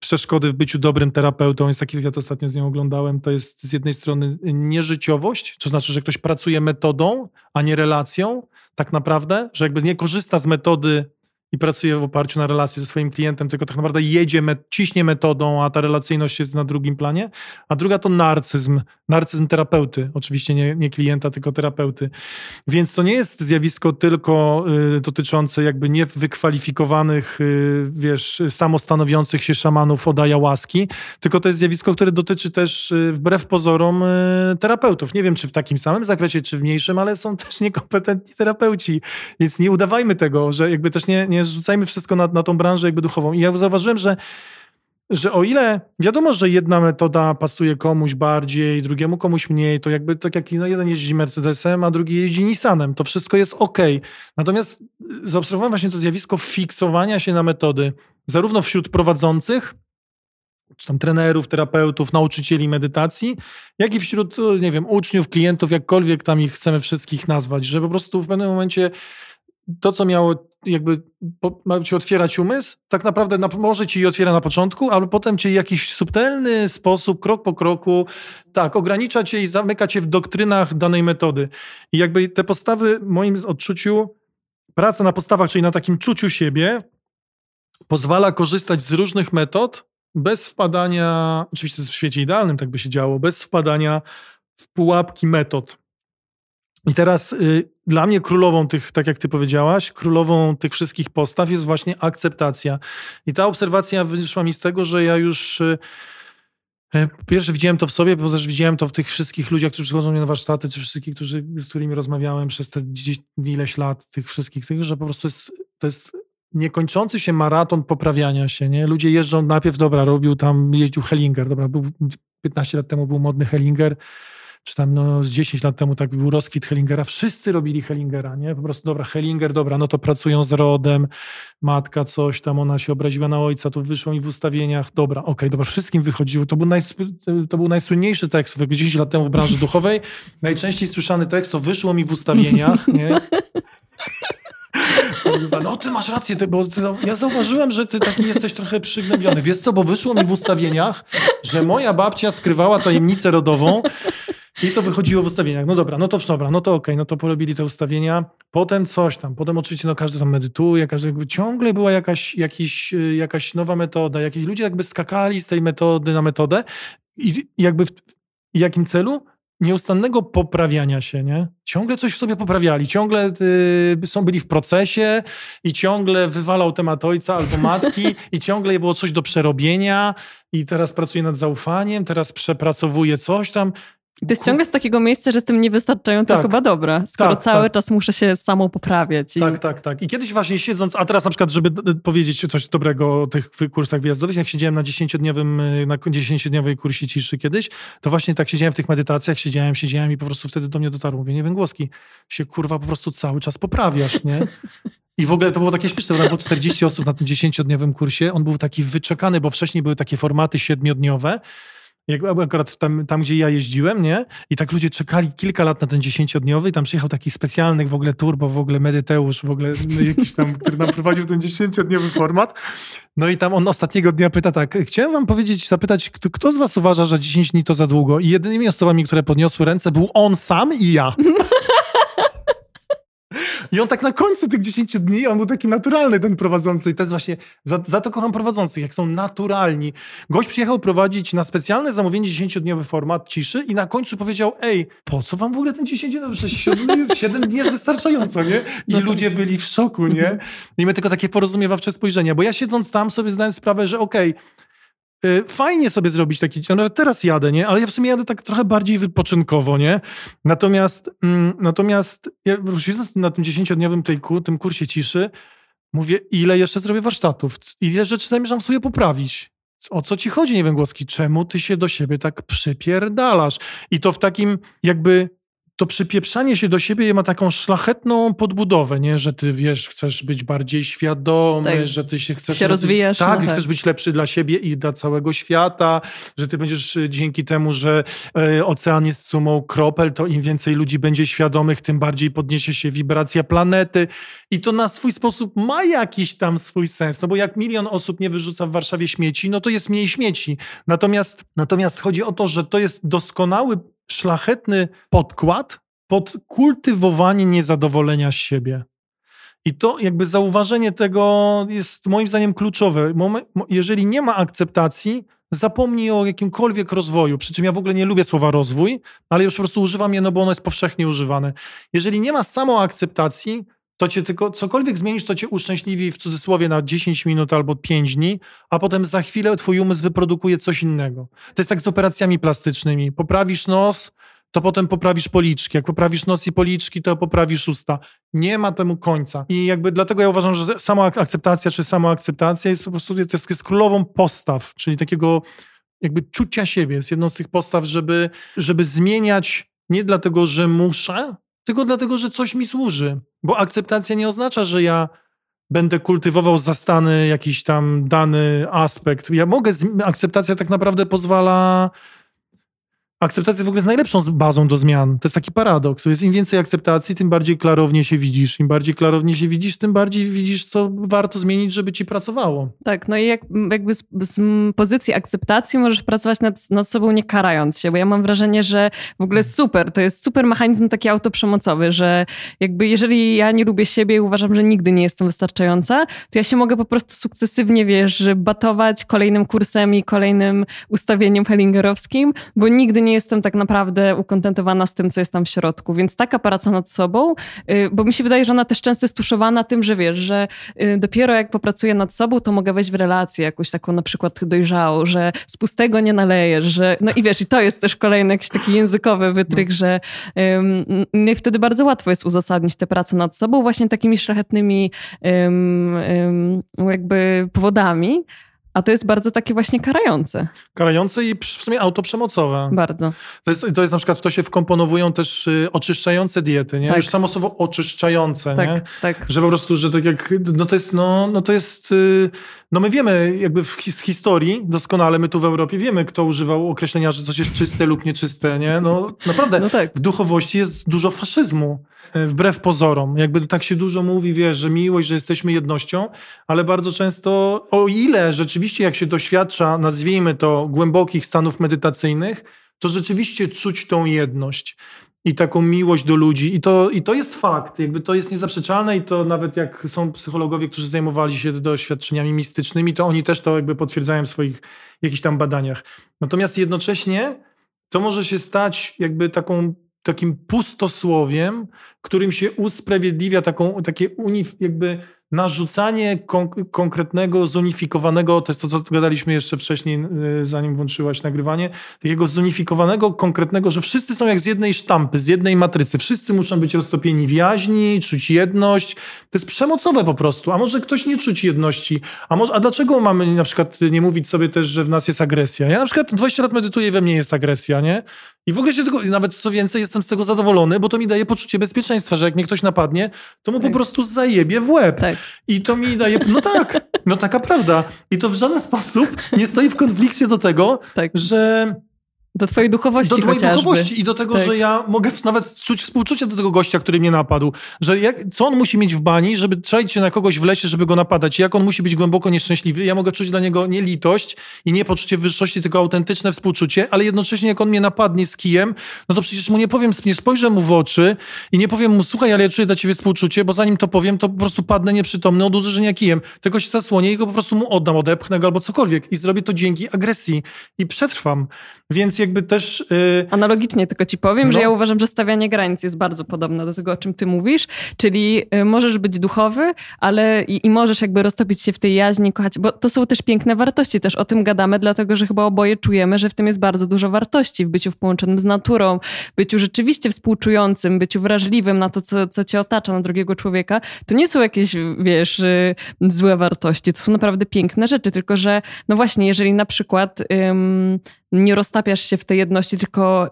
przeszkody w byciu dobrym terapeutą, jest taki wywiad ostatnio z nią oglądałem, to jest z jednej strony nieżyciowość, to znaczy, że ktoś pracuje metodą, a nie relacją, tak naprawdę, że jakby nie korzysta z metody i pracuje w oparciu na relacji ze swoim klientem, tylko tak naprawdę jedzie, met, ciśnie metodą, a ta relacyjność jest na drugim planie. A druga to narcyzm, narcyzm terapeuty, oczywiście nie, nie klienta, tylko terapeuty. Więc to nie jest zjawisko tylko y, dotyczące jakby niewykwalifikowanych, y, wiesz, samostanowiących się szamanów od łaski, tylko to jest zjawisko, które dotyczy też y, wbrew pozorom y, terapeutów. Nie wiem, czy w takim samym zakresie, czy w mniejszym, ale są też niekompetentni terapeuci, więc nie udawajmy tego, że jakby też nie, nie rzucajmy wszystko na, na tą branżę jakby duchową. I ja zauważyłem, że że o ile wiadomo, że jedna metoda pasuje komuś bardziej, drugiemu komuś mniej, to jakby tak jak no jeden jeździ Mercedesem, a drugi jeździ Nissanem, to wszystko jest ok. Natomiast y, zaobserwowałem właśnie to zjawisko fiksowania się na metody, zarówno wśród prowadzących, czy tam trenerów, terapeutów, nauczycieli medytacji, jak i wśród, nie wiem, uczniów, klientów, jakkolwiek tam ich chcemy wszystkich nazwać, że po prostu w pewnym momencie to, co miało jakby ci otwierać umysł, tak naprawdę na, może ci otwiera na początku, ale potem cię jakiś subtelny sposób, krok po kroku, tak, ogranicza cię i zamyka cię w doktrynach danej metody. I jakby te postawy, w moim odczuciu, praca na postawach, czyli na takim czuciu siebie, pozwala korzystać z różnych metod bez wpadania, oczywiście w świecie idealnym tak by się działo, bez wpadania w pułapki metod. I teraz y, dla mnie królową tych, tak jak ty powiedziałaś, królową tych wszystkich postaw jest właśnie akceptacja. I ta obserwacja wyszła mi z tego, że ja już y, E, po pierwsze widziałem to w sobie, bo też widziałem to w tych wszystkich ludziach, którzy przychodzą mnie na warsztaty, czy wszystkich, którzy, z którymi rozmawiałem przez te ileś lat, tych wszystkich, tych, że po prostu jest, to jest niekończący się maraton poprawiania się, nie? Ludzie jeżdżą, najpierw, dobra, robił tam, jeździł Hellinger, dobra, był 15 lat temu był modny Hellinger, czy tam no, z 10 lat temu tak był rozkwit Hellingera, wszyscy robili Hellingera, nie? Po prostu, dobra, Hellinger, dobra, no to pracują z rodem, matka coś tam, ona się obraziła na ojca, to wyszło mi w ustawieniach, dobra, okej, okay, dobra, wszystkim wychodziło, to był, najs to był najsłynniejszy tekst 10 lat temu w branży duchowej, najczęściej słyszany tekst to wyszło mi w ustawieniach, nie? No ty masz rację, ty, bo ty, no, ja zauważyłem, że ty taki jesteś trochę przygnębiony. Wiesz co, bo wyszło mi w ustawieniach, że moja babcia skrywała tajemnicę rodową i to wychodziło w ustawieniach. No dobra, no to dobra, no to okej, okay, no to porobili te ustawienia. Potem coś tam, potem oczywiście no każdy tam medytuje, każdy jakby ciągle była jakaś, jakiś, y, jakaś nowa metoda, jakieś ludzie jakby skakali z tej metody na metodę i jakby w, w jakim celu? nieustannego poprawiania się, nie? Ciągle coś w sobie poprawiali, ciągle y, są byli w procesie i ciągle wywalał temat ojca albo matki i ciągle było coś do przerobienia i teraz pracuje nad zaufaniem, teraz przepracowuje coś tam. To jest ciągle z takiego miejsca, że jestem niewystarczająco tak, chyba dobra, skoro tak, cały tak. czas muszę się samą poprawiać. I... Tak, tak, tak. I kiedyś właśnie siedząc, a teraz na przykład, żeby powiedzieć coś dobrego o tych kursach wyjazdowych, jak siedziałem na 10-dniowym, na 10-dniowej kursie ciszy kiedyś, to właśnie tak siedziałem w tych medytacjach, siedziałem, siedziałem i po prostu wtedy do mnie dotarło, mówię, nie wiem, głoski, się kurwa po prostu cały czas poprawiasz, nie? I w ogóle to było takie śmieszne, bo było 40 osób na tym 10-dniowym kursie, on był taki wyczekany, bo wcześniej były takie formaty siedmiodniowe, jak akurat tam, tam, gdzie ja jeździłem, nie? I tak ludzie czekali kilka lat na ten dziesięciodniowy i tam przyjechał taki specjalny w ogóle turbo, w ogóle medyteusz, w ogóle no, jakiś tam, który nam prowadził ten dziesięciodniowy format. No i tam on ostatniego dnia pyta tak, chciałem wam powiedzieć, zapytać, kto, kto z was uważa, że 10 dni to za długo? I jedynymi osobami, które podniosły ręce był on sam i ja. I on tak na końcu tych 10 dni, on był taki naturalny, ten prowadzący. I to jest właśnie, za, za to kocham prowadzących, jak są naturalni. Gość przyjechał prowadzić na specjalne zamówienie 10-dniowy format ciszy i na końcu powiedział, ej, po co wam w ogóle ten 10-dniowy? Przecież 7, 7 dni jest wystarczająco, nie? I no ludzie byli w szoku, nie? I my tylko takie porozumiewawcze spojrzenia, bo ja siedząc tam sobie zdałem sprawę, że okej, okay, fajnie sobie zrobić taki, no teraz jadę, nie? Ale ja w sumie jadę tak trochę bardziej wypoczynkowo, nie? Natomiast, mm, natomiast ja na tym dziesięciodniowym tym kursie ciszy, mówię, ile jeszcze zrobię warsztatów? Ile rzeczy zamierzam sobie poprawić? O co ci chodzi, nie wiem, Głoski? Czemu ty się do siebie tak przypierdalasz? I to w takim jakby to przypieprzanie się do siebie ma taką szlachetną podbudowę, nie? Że ty wiesz, chcesz być bardziej świadomy, tak. że ty się chcesz. Się rozwijasz. Tak, no, chcesz być lepszy dla siebie i dla całego świata, że ty będziesz y, dzięki temu, że e, ocean jest sumą kropel, to im więcej ludzi będzie świadomych, tym bardziej podniesie się wibracja planety. I to na swój sposób ma jakiś tam swój sens. No bo jak milion osób nie wyrzuca w Warszawie śmieci, no to jest mniej śmieci. Natomiast, natomiast chodzi o to, że to jest doskonały szlachetny podkład pod kultywowanie niezadowolenia z siebie. I to jakby zauważenie tego jest moim zdaniem kluczowe. Jeżeli nie ma akceptacji, zapomnij o jakimkolwiek rozwoju. Przy czym ja w ogóle nie lubię słowa rozwój, ale już po prostu używam je, no bo ono jest powszechnie używane. Jeżeli nie ma samoakceptacji, to cię tylko cokolwiek zmienisz, to cię uszczęśliwi w cudzysłowie na 10 minut albo 5 dni, a potem za chwilę twój umysł wyprodukuje coś innego. To jest tak z operacjami plastycznymi. Poprawisz nos, to potem poprawisz policzki. Jak poprawisz nos i policzki, to poprawisz usta. Nie ma temu końca. I jakby dlatego ja uważam, że sama akceptacja czy samoakceptacja jest po prostu jest, jest królową postaw, czyli takiego jakby czucia siebie. Jest jedną z tych postaw, żeby, żeby zmieniać nie dlatego, że muszę, tylko dlatego, że coś mi służy. Bo akceptacja nie oznacza, że ja będę kultywował zastany jakiś tam dany aspekt. Ja mogę, akceptacja tak naprawdę pozwala Akceptacja w ogóle jest najlepszą bazą do zmian. To jest taki paradoks. Jest im więcej akceptacji, tym bardziej klarownie się widzisz. Im bardziej klarownie się widzisz, tym bardziej widzisz, co warto zmienić, żeby ci pracowało. Tak, no i jak, jakby z, z pozycji akceptacji możesz pracować nad, nad sobą nie karając się, bo ja mam wrażenie, że w ogóle hmm. super, to jest super mechanizm taki autoprzemocowy, że jakby jeżeli ja nie lubię siebie i uważam, że nigdy nie jestem wystarczająca, to ja się mogę po prostu sukcesywnie, wiesz, batować kolejnym kursem i kolejnym ustawieniem hellingerowskim, bo nigdy nie jestem tak naprawdę ukontentowana z tym, co jest tam w środku. Więc taka praca nad sobą, y, bo mi się wydaje, że ona też często jest tuszowana tym, że wiesz, że y, dopiero jak popracuję nad sobą, to mogę wejść w relację jakąś taką na przykład dojrzałą, że z pustego nie nalejesz, że no i wiesz, i to jest też kolejny jakiś taki językowy wytryk, no. że um, i wtedy bardzo łatwo jest uzasadnić tę pracę nad sobą właśnie takimi szlachetnymi um, um, jakby powodami, a to jest bardzo takie właśnie karające. Karające i w sumie autoprzemocowe. Bardzo. To jest, to jest na przykład, w to się wkomponowują też y, oczyszczające diety, nie? Tak. Już samo słowo oczyszczające, tak, nie? Tak. Że po prostu, że tak jak, no to jest, no, no to jest, y, no my wiemy jakby w, z historii doskonale, my tu w Europie wiemy, kto używał określenia, że coś jest czyste lub nieczyste, nie? No naprawdę, no tak. w duchowości jest dużo faszyzmu. E, wbrew pozorom. Jakby tak się dużo mówi, wiesz, że miłość, że jesteśmy jednością, ale bardzo często, o ile rzeczywiście jak się doświadcza, nazwijmy to, głębokich stanów medytacyjnych, to rzeczywiście czuć tą jedność i taką miłość do ludzi. I to, I to jest fakt, jakby to jest niezaprzeczalne i to nawet jak są psychologowie, którzy zajmowali się doświadczeniami mistycznymi, to oni też to jakby potwierdzają w swoich jakichś tam badaniach. Natomiast jednocześnie to może się stać jakby taką takim pustosłowiem, którym się usprawiedliwia taką, takie unif, jakby narzucanie kon konkretnego, zunifikowanego, to jest to, co gadaliśmy jeszcze wcześniej, y, zanim włączyłaś nagrywanie, takiego zunifikowanego, konkretnego, że wszyscy są jak z jednej sztampy, z jednej matrycy. Wszyscy muszą być roztopieni w jaźni, czuć jedność. To jest przemocowe po prostu. A może ktoś nie czuć jedności? A, może, a dlaczego mamy na przykład nie mówić sobie też, że w nas jest agresja? Ja na przykład 20 lat medytuję we mnie jest agresja, nie? I w ogóle się tego, nawet co więcej, jestem z tego zadowolony, bo to mi daje poczucie bezpieczeństwa, że jak mnie ktoś napadnie, to mu tak. po prostu zajebie w łeb. Tak. I to mi daje, no tak, no taka prawda. I to w żaden sposób nie stoi w konflikcie do tego, tak. że do twojej duchowości Do twojej chociażby. duchowości i do tego, tak. że ja mogę nawet czuć współczucie do tego gościa, który mnie napadł. Że jak, co on musi mieć w bani, żeby trzeć się na kogoś w lesie, żeby go napadać. Jak on musi być głęboko nieszczęśliwy. Ja mogę czuć dla niego nie litość i nie poczucie wyższości, tylko autentyczne współczucie, ale jednocześnie jak on mnie napadnie z kijem, no to przecież mu nie powiem, nie spojrzę mu w oczy i nie powiem mu, słuchaj, ale ja czuję dla ciebie współczucie, bo zanim to powiem, to po prostu padnę nieprzytomny od uderzenia kijem. Tego się zasłonię i go po prostu mu oddam, odepchnę go albo cokolwiek. I zrobię to dzięki agresji i przetrwam. Więc jakby też... Yy... Analogicznie tylko ci powiem, no. że ja uważam, że stawianie granic jest bardzo podobne do tego, o czym ty mówisz, czyli yy, możesz być duchowy, ale i, i, możesz jakby roztopić się w tej jaźni, kochać, bo to są też piękne wartości, też o tym gadamy, dlatego, że chyba oboje czujemy, że w tym jest bardzo dużo wartości, w byciu połączonym z naturą, byciu rzeczywiście współczującym, byciu wrażliwym na to, co, co cię otacza, na drugiego człowieka. To nie są jakieś, wiesz, yy, złe wartości, to są naprawdę piękne rzeczy, tylko że no właśnie, jeżeli na przykład nie roztapiasz się w tej jedności, tylko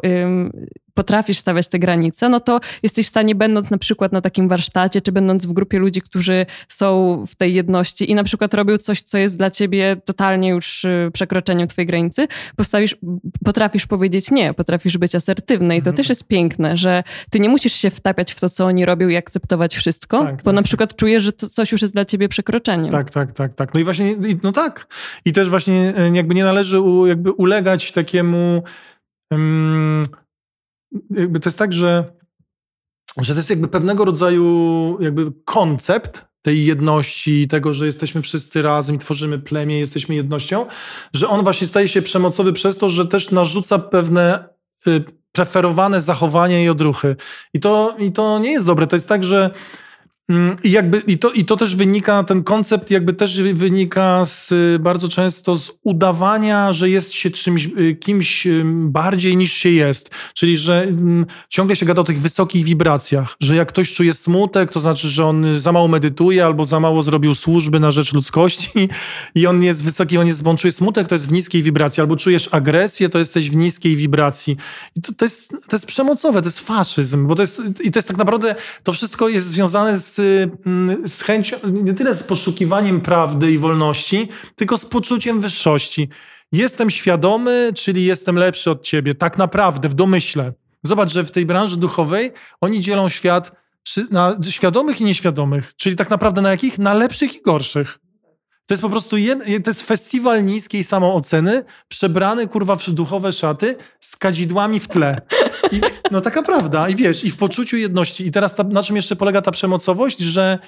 potrafisz stawiać te granice, no to jesteś w stanie, będąc na przykład na takim warsztacie, czy będąc w grupie ludzi, którzy są w tej jedności i na przykład robią coś, co jest dla ciebie totalnie już y, przekroczeniem twojej granicy, postawisz, potrafisz powiedzieć nie, potrafisz być asertywny i to mhm. też jest piękne, że ty nie musisz się wtapiać w to, co oni robią i akceptować wszystko, tak, bo tak, na przykład czujesz, że to coś już jest dla ciebie przekroczeniem. Tak, tak, tak, tak. No i właśnie, no tak. I też właśnie e, jakby nie należy u, jakby ulegać takiemu um, jakby to jest tak, że, że to jest jakby pewnego rodzaju jakby koncept tej jedności, tego, że jesteśmy wszyscy razem i tworzymy plemię, jesteśmy jednością, że on właśnie staje się przemocowy przez to, że też narzuca pewne y, preferowane zachowania i odruchy. I to, I to nie jest dobre. To jest tak, że I, jakby, i, to, I to też wynika, ten koncept jakby też wynika z, bardzo często z udawania, że jest się czymś, y, kimś bardziej niż się jest. Czyli, że mm, ciągle się gada o tych wysokich wibracjach, że jak ktoś czuje smutek, to znaczy, że on za mało medytuje albo za mało zrobił służby na rzecz ludzkości i on jest wysoki, on, jest, on czuje smutek, to jest w niskiej wibracji. Albo czujesz agresję, to jesteś w niskiej wibracji. I to, to, jest, to jest przemocowe, to jest faszyzm, bo to jest, i to jest tak naprawdę, to wszystko jest związane z Mm, z chęcią, nie tyle z poszukiwaniem prawdy i wolności, tylko z poczuciem wyższości. Jestem świadomy, czyli jestem lepszy od ciebie, tak naprawdę, w domyśle. Zobacz, że w tej branży duchowej oni dzielą świat na świadomych i nieświadomych, czyli tak naprawdę na jakich? Na lepszych i gorszych. To jest po prostu jed, to jest festiwal niskiej samooceny, przebrany kurwa w duchowe szaty z kadzidłami w tle. I, no taka prawda. I wiesz, i w poczuciu jedności. I teraz ta, na czym jeszcze polega ta przemocowość, że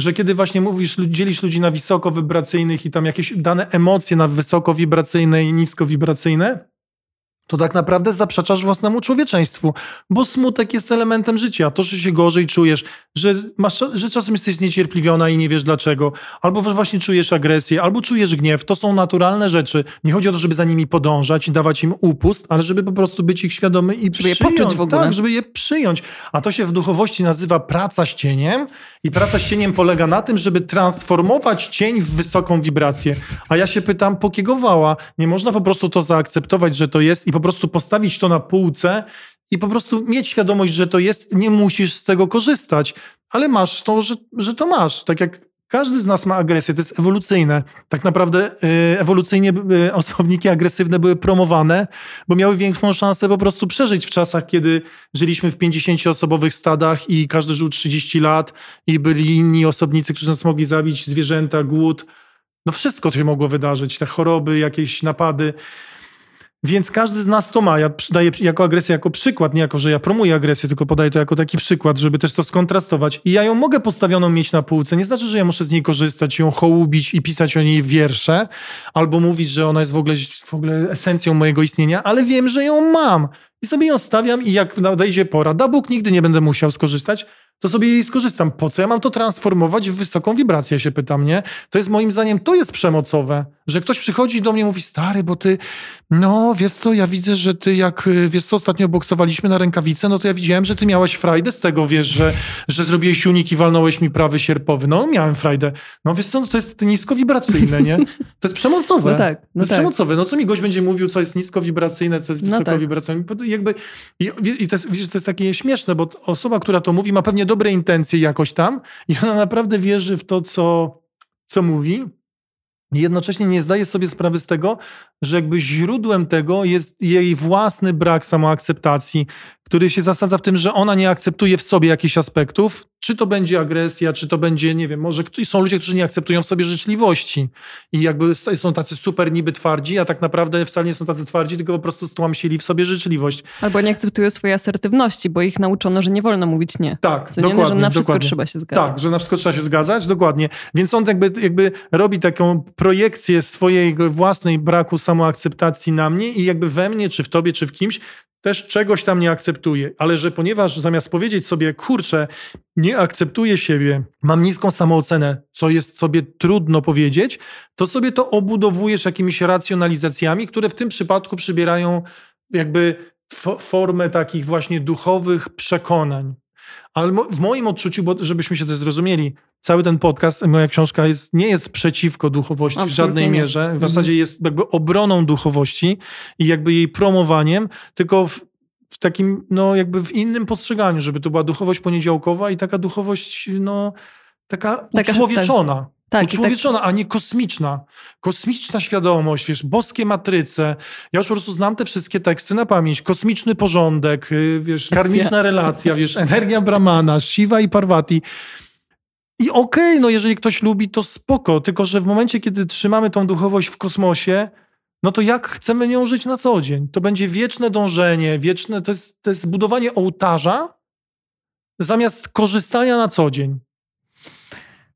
że kiedy właśnie mówisz, dzielisz ludzi na wisokowibracyjnych i tam jakieś dane emocje na wysokowibracyjne i niskowibracyjne, to tak naprawdę zaprzeczasz własnemu człowieczeństwu, bo smutek jest elementem życia. To, że się gorzej czujesz, że, masz, że czasem jesteś zniecierpliwiona i nie wiesz dlaczego, albo właśnie czujesz agresję, albo czujesz gniew, to są naturalne rzeczy. Nie chodzi o to, żeby za nimi podążać i dawać im upust, ale żeby po prostu być ich świadomy i żeby przyjąć. je poczuć w ogóle. Tak, żeby je przyjąć. A to się w duchowości nazywa praca z cieniem i praca z cieniem polega na tym, żeby transformować cień w wysoką wibrację. A ja się pytam, po kiego wała? Nie można po prostu to zaakceptować, że to jest i po prostu postawić to na półce i po prostu mieć świadomość, że to jest, nie musisz z tego korzystać, ale masz to, że, że to masz. Tak jak każdy z nas ma agresję, to jest ewolucyjne. Tak naprawdę y, ewolucyjnie y, osobniki agresywne były promowane, bo miały większą szansę po prostu przeżyć w czasach, kiedy żyliśmy w 50-osobowych stadach i każdy żył 30 lat i byli inni osobnicy, którzy nas mogli zabić, zwierzęta, głód. No wszystko się mogło wydarzyć, te choroby, jakieś napady. Więc każdy z nas to ma. Ja daję jako agresję jako przykład, nie jako, że ja promuję agresję, tylko podaję to jako taki przykład, żeby też to skontrastować. I ja ją mogę postawioną mieć na półce. Nie znaczy, że ja muszę z niej korzystać, ją hołubić i pisać o niej wiersze, albo mówić, że ona jest w ogóle, w ogóle esencją mojego istnienia, ale wiem, że ją mam. I sobie ją stawiam i jak nadejdzie pora, da Bóg, nigdy nie będę musiał skorzystać, to sobie jej skorzystam. Po co ja mam to transformować w wysoką wibrację, się pytam, nie? To jest moim zdaniem, to jest przemocowe, że ktoś przychodzi do mnie i mówi, stary, bo ty, no wiesz co, ja widzę, że ty jak, y, wiesz co, ostatnio boksowaliśmy na rękawice, no to ja widziałem, że ty miałeś frajdę z tego, wiesz, że, że zrobiłeś unik i walnąłeś mi prawy sierpowy. No miałem frajdę. No wiesz co, no, to jest niskowibracyjne, nie? To jest przemocowe. No tak. No to jest tak. przemocowe. No co mi gość będzie mówił, co jest niskowibracyjne, co jest No tak. wysokowibracyjne. Bo to Jakby, i, I to jest, widzisz, to jest takie śmieszne, bo osoba, która to mówi, ma pewnie dobre intencje jakoś tam i ona naprawdę wierzy w to, co, co mówi. Jednocześnie nie zdaje sobie sprawy z tego, że jakby źródłem tego jest jej własny brak samoakceptacji, który się zasadza w tym, że ona nie akceptuje w sobie jakichś aspektów, czy to będzie agresja, czy to będzie, nie wiem, może są ludzie, którzy nie akceptują w sobie życzliwości i jakby są tacy super niby twardzi, a tak naprawdę wcale nie są tacy twardzi, tylko po prostu stłamsili w sobie życzliwość. Albo nie akceptują swojej asertywności, bo ich nauczono, że nie wolno mówić nie. Tak, Co nie, dokładnie. że na wszystko dokładnie. trzeba się zgadzać. Tak, że na wszystko trzeba się zgadzać, dokładnie. Więc on jakby, jakby robi taką projekcję swojej własnej braku samoakceptacji na mnie i jakby we mnie, czy w tobie, czy w kimś, też czegoś tam nie akceptuje. Ale że ponieważ zamiast powiedzieć sobie, kurczę, nie akceptuję siebie, mam niską samoocenę, co jest sobie trudno powiedzieć, to sobie to obudowujesz jakimiś racjonalizacjami, które w tym przypadku przybierają jakby fo- formę takich właśnie duchowych przekonań. Ale w moim odczuciu, bo żebyśmy się też zrozumieli, cały ten podcast, moja książka jest, nie jest przeciwko duchowości w Absolutnie żadnej nie. mierze. W Mhm. zasadzie jest jakby obroną duchowości i jakby jej promowaniem, tylko w, w takim, no jakby w innym postrzeganiu, żeby to była duchowość poniedziałkowa i taka duchowość, no taka Taka- uczłowieczona. Tak, tak, Uczłowieczona, a nie kosmiczna. Kosmiczna świadomość, wiesz, boskie matryce. Ja już po prostu znam te wszystkie teksty na pamięć. Kosmiczny porządek, y, wiesz, karmiczna relacja, wiesz, energia Brahmana, Shiva i Parvati. I okej, no jeżeli ktoś lubi, to spoko, tylko że w momencie, kiedy trzymamy tą duchowość w kosmosie, no to jak chcemy nią żyć na co dzień? To będzie wieczne dążenie, wieczne, to jest, to jest budowanie ołtarza zamiast korzystania na co dzień.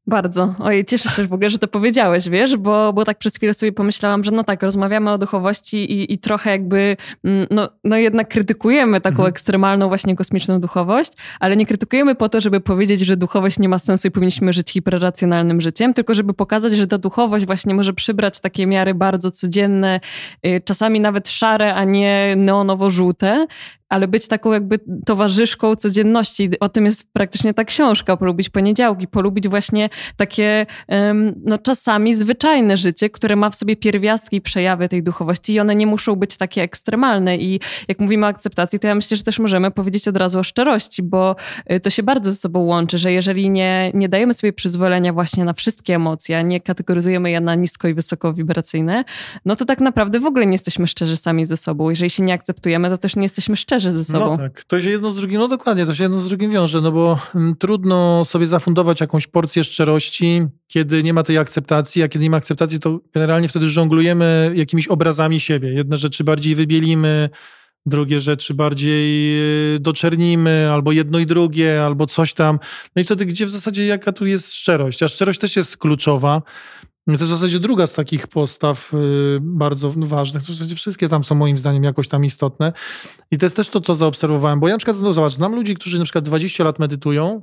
Bardzo. Ojej, cieszę się w ogóle, że to powiedziałeś, wiesz, bo, bo tak przez chwilę sobie pomyślałam, że no tak, rozmawiamy o duchowości i, i trochę jakby, mm, no, no jednak krytykujemy taką Mhm. ekstremalną właśnie kosmiczną duchowość, ale nie krytykujemy po to, żeby powiedzieć, że duchowość nie ma sensu i powinniśmy żyć hiperracjonalnym życiem, tylko żeby pokazać, że ta duchowość właśnie może przybrać takie miary bardzo codzienne, y, czasami nawet szare, a nie neonowo-żółte, ale być taką jakby towarzyszką codzienności. O tym jest praktycznie ta książka, polubić poniedziałki, polubić właśnie takie no, czasami zwyczajne życie, które ma w sobie pierwiastki i przejawy tej duchowości i one nie muszą być takie ekstremalne i jak mówimy o akceptacji, to ja myślę, że też możemy powiedzieć od razu o szczerości, bo y, to się bardzo ze sobą łączy, że jeżeli nie, nie dajemy sobie przyzwolenia właśnie na wszystkie emocje, nie kategoryzujemy je na nisko i wysoko wibracyjne, no to tak naprawdę w ogóle nie jesteśmy szczerzy sami ze sobą. Jeżeli się nie akceptujemy, to też nie jesteśmy szczerzy ze sobą. No tak, to się jedno z drugim, no dokładnie, to się jedno z drugim wiąże, no bo mm, trudno sobie zafundować jakąś porcję szczerości, kiedy nie ma tej akceptacji, a kiedy nie ma akceptacji, to generalnie wtedy żonglujemy jakimiś obrazami siebie. Jedne rzeczy bardziej wybielimy, drugie rzeczy bardziej y, doczernimy, albo jedno i drugie, albo coś tam. No i wtedy gdzie w zasadzie jaka tu jest szczerość? A szczerość też jest kluczowa. To jest w zasadzie druga z takich postaw y, bardzo ważnych. W zasadzie wszystkie tam są moim zdaniem jakoś tam istotne. I to jest też to, co zaobserwowałem, bo ja na przykład, no zobacz, znam ludzi, którzy na przykład 20 lat medytują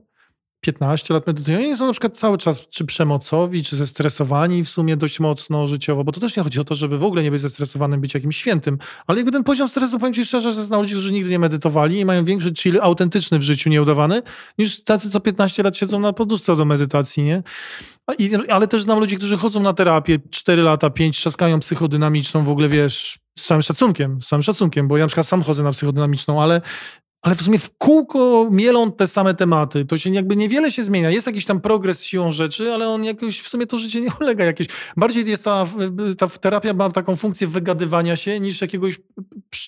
15 lat medytują i są na przykład cały czas czy przemocowi, czy zestresowani w sumie dość mocno życiowo, bo to też nie chodzi o to, żeby w ogóle nie być zestresowanym, być jakimś świętym, ale jakby ten poziom stresu, powiem ci szczerze, że znam ludzi, którzy nigdy nie medytowali i mają większy chill autentyczny w życiu, nieudawany, niż tacy, co 15 lat siedzą na poduszce do medytacji, nie? I, ale też znam ludzi, którzy chodzą na terapię 4 lata, 5, trzaskają psychodynamiczną, w ogóle wiesz, z całym szacunkiem, z całym szacunkiem, bo ja na przykład sam chodzę na psychodynamiczną, ale ale w sumie w kółko mielą te same tematy. To się jakby niewiele się zmienia. Jest jakiś tam progres siłą rzeczy, ale on jakoś w sumie to życie nie ulega jakieś. Bardziej jest ta, ta terapia ma taką funkcję wygadywania się niż jakiegoś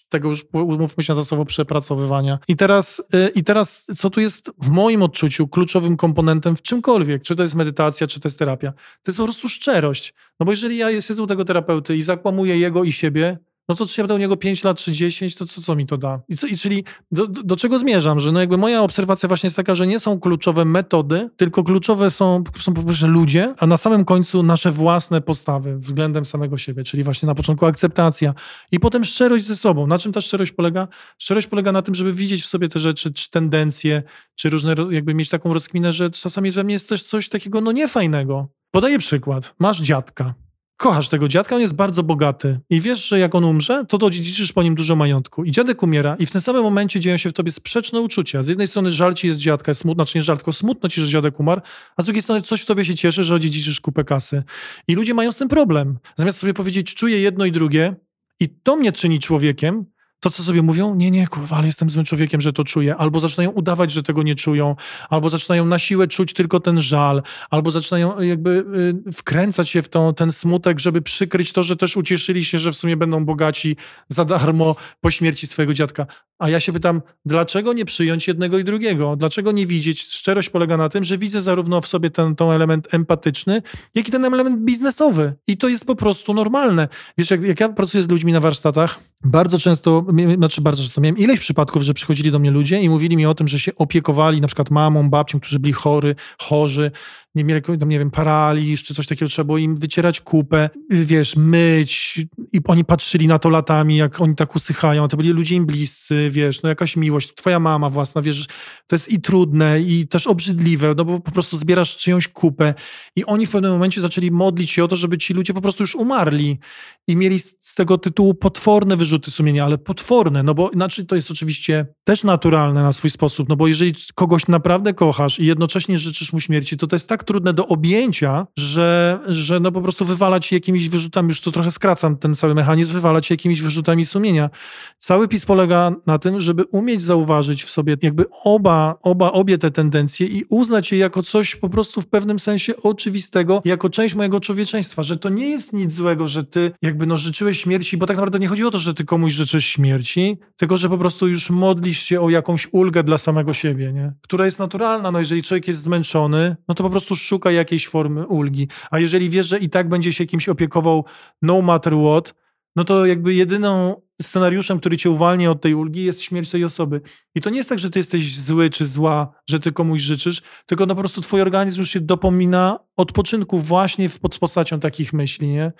tego już umówmy się to słowo przepracowywania. I teraz, y, I teraz co tu jest w moim odczuciu kluczowym komponentem w czymkolwiek, czy to jest medytacja, czy to jest terapia, to jest po prostu szczerość. No bo jeżeli ja siedzę u tego terapeuty i zakłamuję jego i siebie, no to czy ja będę u niego 5 lat czy 10, to co, co mi to da? I, co, i czyli do, do, do, czego zmierzam? Że no jakby moja obserwacja właśnie jest taka, że nie są kluczowe metody, tylko kluczowe są, są po prostu ludzie, a na samym końcu nasze własne postawy względem samego siebie, czyli właśnie na początku akceptacja i potem szczerość ze sobą. Na czym ta szczerość polega? Szczerość polega na tym, żeby widzieć w sobie te rzeczy, czy tendencje, czy różne, jakby mieć taką rozkminę, że czasami ze mnie jest też coś takiego no niefajnego. Podaję przykład. Masz dziadka, kochasz tego dziadka, on jest bardzo bogaty i wiesz, że jak on umrze, to dodziedziczysz po nim dużo majątku. I dziadek umiera i w tym samym momencie dzieją się w tobie sprzeczne uczucia. Z jednej strony żal ci jest dziadka, jest smutno, czy nie żal, tylko smutno ci, że dziadek umarł, a z drugiej strony coś w tobie się cieszy, że odziedziczysz kupę kasy. I ludzie mają z tym problem. Zamiast sobie powiedzieć, czuję jedno i drugie i to mnie czyni człowiekiem, to, co sobie mówią, nie, nie, kurwa, ale jestem złym człowiekiem, że to czuję, albo zaczynają udawać, że tego nie czują, albo zaczynają na siłę czuć tylko ten żal, albo zaczynają y, jakby y, wkręcać się w ten smutek, żeby przykryć to, że też ucieszyli się, że w sumie będą bogaci za darmo po śmierci swojego dziadka. A ja się pytam, dlaczego nie przyjąć jednego i drugiego? Dlaczego nie widzieć? Szczerość polega na tym, że widzę zarówno w sobie ten, ten element empatyczny, jak i ten element biznesowy. I to jest po prostu normalne. Wiesz, jak, jak ja pracuję z ludźmi na warsztatach, bardzo często znaczy bardzo często miałem ileś przypadków, że przychodzili do mnie ludzie i mówili mi o tym, że się opiekowali na przykład mamą, babcią, którzy byli chory, chorzy, nie mieli tam, nie wiem, paraliż czy coś takiego, trzeba było im wycierać kupę, wiesz, myć i oni patrzyli na to latami, jak oni tak usychają, to byli ludzie im bliscy, wiesz, no jakaś miłość, twoja mama własna, wiesz, to jest i trudne i też obrzydliwe, no bo po prostu zbierasz czyjąś kupę i oni w pewnym momencie zaczęli modlić się o to, żeby ci ludzie po prostu już umarli i mieli z tego tytułu potworne wyrzuty sumienia, ale potworne, no bo inaczej to jest oczywiście też naturalne na swój sposób, no bo jeżeli kogoś naprawdę kochasz i jednocześnie życzysz mu śmierci, to to jest tak tak trudne do objęcia, że, że no po prostu wywalać jakimiś wyrzutami, już to trochę skracam ten cały mechanizm, wywalać jakimiś wyrzutami sumienia. Cały PiS polega na tym, żeby umieć zauważyć w sobie jakby oba, oba obie te tendencje i uznać je jako coś po prostu w pewnym sensie oczywistego, jako część mojego człowieczeństwa, że to nie jest nic złego, że ty jakby no życzyłeś śmierci, bo tak naprawdę nie chodzi o to, że ty komuś życzysz śmierci, tylko że po prostu już modlisz się o jakąś ulgę dla samego siebie, nie? która jest naturalna. No jeżeli człowiek jest zmęczony, no to po prostu prostu szuka jakiejś formy ulgi. A jeżeli wiesz, że i tak będzie się kimś opiekował no matter what, no to jakby jedyną scenariuszem, który cię uwalnia od tej ulgi jest śmierć tej osoby. I to nie jest tak, że ty jesteś zły czy zła, że ty komuś życzysz, tylko no po prostu twój organizm już się dopomina odpoczynku właśnie pod postacią takich myśli, nie?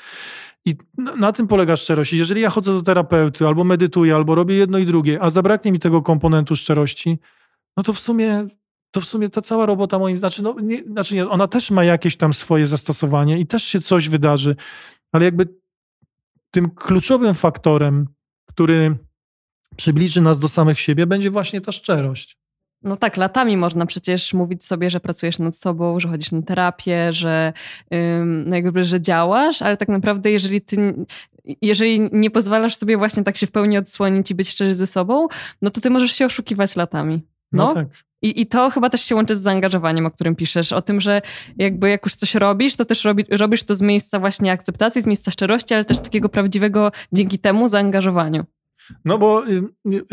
I na, tym polega szczerość. Jeżeli ja chodzę do terapeuty, albo medytuję, albo robię jedno i drugie, a zabraknie mi tego komponentu szczerości, no to w sumie to w sumie ta cała robota moim znaczy, no, nie, znaczy nie, ona też ma jakieś tam swoje zastosowanie i też się coś wydarzy, ale jakby tym kluczowym faktorem, który przybliży nas do samych siebie, będzie właśnie ta szczerość. No tak, latami można przecież mówić sobie, że pracujesz nad sobą, że chodzisz na terapię, że, no jakby, że działasz, ale tak naprawdę jeżeli ty jeżeli nie pozwalasz sobie właśnie tak się w pełni odsłonić i być szczery ze sobą, no to ty możesz się oszukiwać latami. No, no tak. I, I to chyba też się łączy z zaangażowaniem, o którym piszesz, o tym, że jakby jak już coś robisz, to też robi, robisz to z miejsca właśnie akceptacji, z miejsca szczerości, ale też takiego prawdziwego dzięki temu zaangażowaniu. No bo y,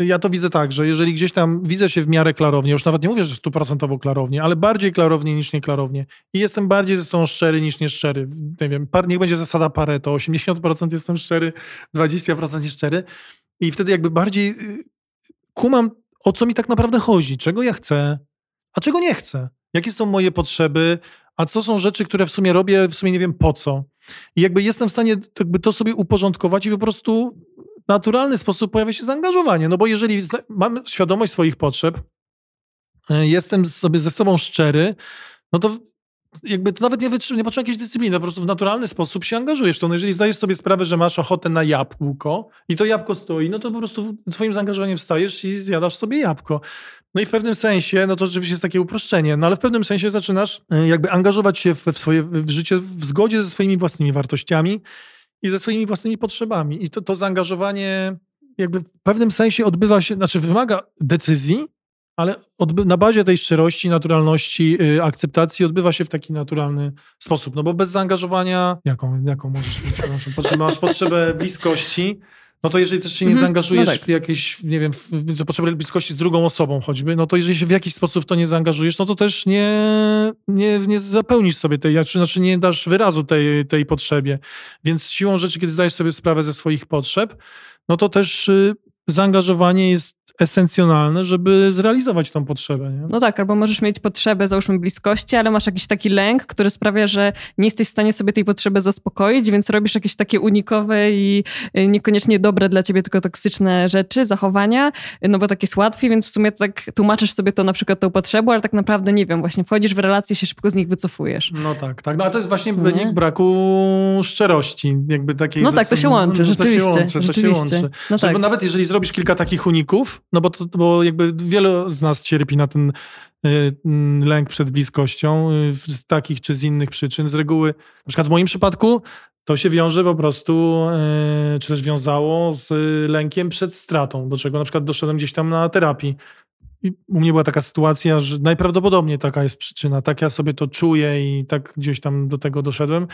y, ja to widzę tak, że jeżeli gdzieś tam widzę się w miarę klarownie, już nawet nie mówię, że stuprocentowo klarownie, ale bardziej klarownie niż nieklarownie i jestem bardziej ze sobą szczery niż nieszczery. Nie wiem, niech będzie zasada Pareto, 80% jestem szczery, 20% nieszczery i wtedy jakby bardziej y, kumam o co mi tak naprawdę chodzi, czego ja chcę, a czego nie chcę. jakie są moje potrzeby, a co są rzeczy, które w sumie robię, w sumie nie wiem po co. I jakby jestem w stanie jakby to sobie uporządkować i po prostu naturalny sposób pojawia się zaangażowanie. No bo jeżeli mam świadomość swoich potrzeb, e, jestem sobie ze sobą szczery, no to jakby to nawet nie, wytrzy- nie potrzeba jakiejś dyscypliny, po prostu w naturalny sposób się angażujesz. To no jeżeli zdajesz sobie sprawę, że masz ochotę na jabłko i to jabłko stoi, no to po prostu twoim zaangażowaniem wstajesz i zjadasz sobie jabłko. No i w pewnym sensie, no to oczywiście jest takie uproszczenie, no ale w pewnym sensie zaczynasz e, jakby angażować się w, swoje w życie w zgodzie ze swoimi własnymi wartościami i ze swoimi własnymi potrzebami. I to, to zaangażowanie jakby w pewnym sensie odbywa się, znaczy wymaga decyzji, ale na bazie tej szczerości, naturalności, yy, akceptacji odbywa się w taki naturalny sposób. No bo bez zaangażowania, jaką, jaką możesz mieć? Potrzebę, masz potrzebę bliskości, no to jeżeli też się nie mhm, zaangażujesz no tak. w jakieś, nie wiem, w, potrzebę bliskości z drugą osobą choćby, no to jeżeli się w jakiś sposób w to nie zaangażujesz, no to też nie, nie, nie zapełnisz sobie tej, znaczy, znaczy nie dasz wyrazu tej, tej potrzebie. Więc siłą rzeczy, kiedy zdajesz sobie sprawę ze swoich potrzeb, no to też y, zaangażowanie jest esencjonalne, żeby zrealizować tą potrzebę. Nie? No tak, albo możesz mieć potrzebę, załóżmy, bliskości, ale masz jakiś taki lęk, który sprawia, że nie jesteś w stanie sobie tej potrzeby zaspokoić, więc robisz jakieś takie unikowe i y, niekoniecznie dobre dla ciebie, tylko toksyczne rzeczy, zachowania, no bo tak jest łatwiej, więc w sumie tak tłumaczysz sobie to na przykład tą potrzebą, ale tak naprawdę nie wiem, właśnie wchodzisz w relacje, się szybko z nich wycofujesz. No tak, tak. No a to jest właśnie wynik braku szczerości, jakby takiej... No tak, to się łączy, no, rzeczywiście. To się łączy. To się łączy. No tak. Nawet jeżeli zrobisz kilka takich uników, no bo, to, bo jakby wielu z nas cierpi na ten y, mm, lęk przed bliskością y, z takich czy z innych przyczyn. Z reguły, na przykład w moim przypadku, to się wiąże po prostu, y, czy też wiązało z lękiem przed stratą, do czego na przykład doszedłem gdzieś tam na terapii. I u mnie była taka sytuacja, że najprawdopodobniej taka jest przyczyna. Tak ja sobie to czuję i tak gdzieś tam do tego doszedłem.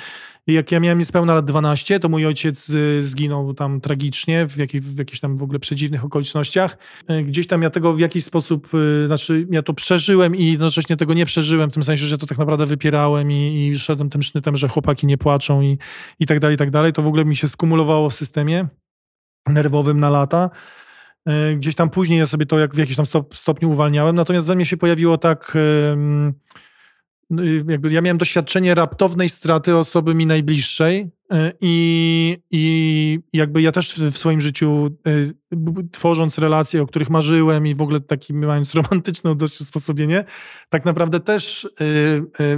I jak ja miałem niespełna lat 12, to mój ojciec y, zginął tam tragicznie, w, jakiej, w jakichś tam w ogóle przedziwnych okolicznościach. Y, gdzieś tam ja tego w jakiś sposób, y, znaczy ja to przeżyłem i jednocześnie tego nie przeżyłem, w tym sensie, że to tak naprawdę wypierałem i, i szedłem tym sznytem, że chłopaki nie płaczą i, i tak dalej, i tak dalej. To w ogóle mi się skumulowało w systemie nerwowym na lata. E, gdzieś tam później ja sobie to jak w jakimś tam stopniu uwalniałem, natomiast we mnie się pojawiło tak, no jakby ja miałem doświadczenie raptownej straty osoby mi najbliższej e, i, i jakby ja też w swoim życiu e, tworząc relacje, o których marzyłem i w ogóle taki mając romantyczne dość usposobienie, tak naprawdę też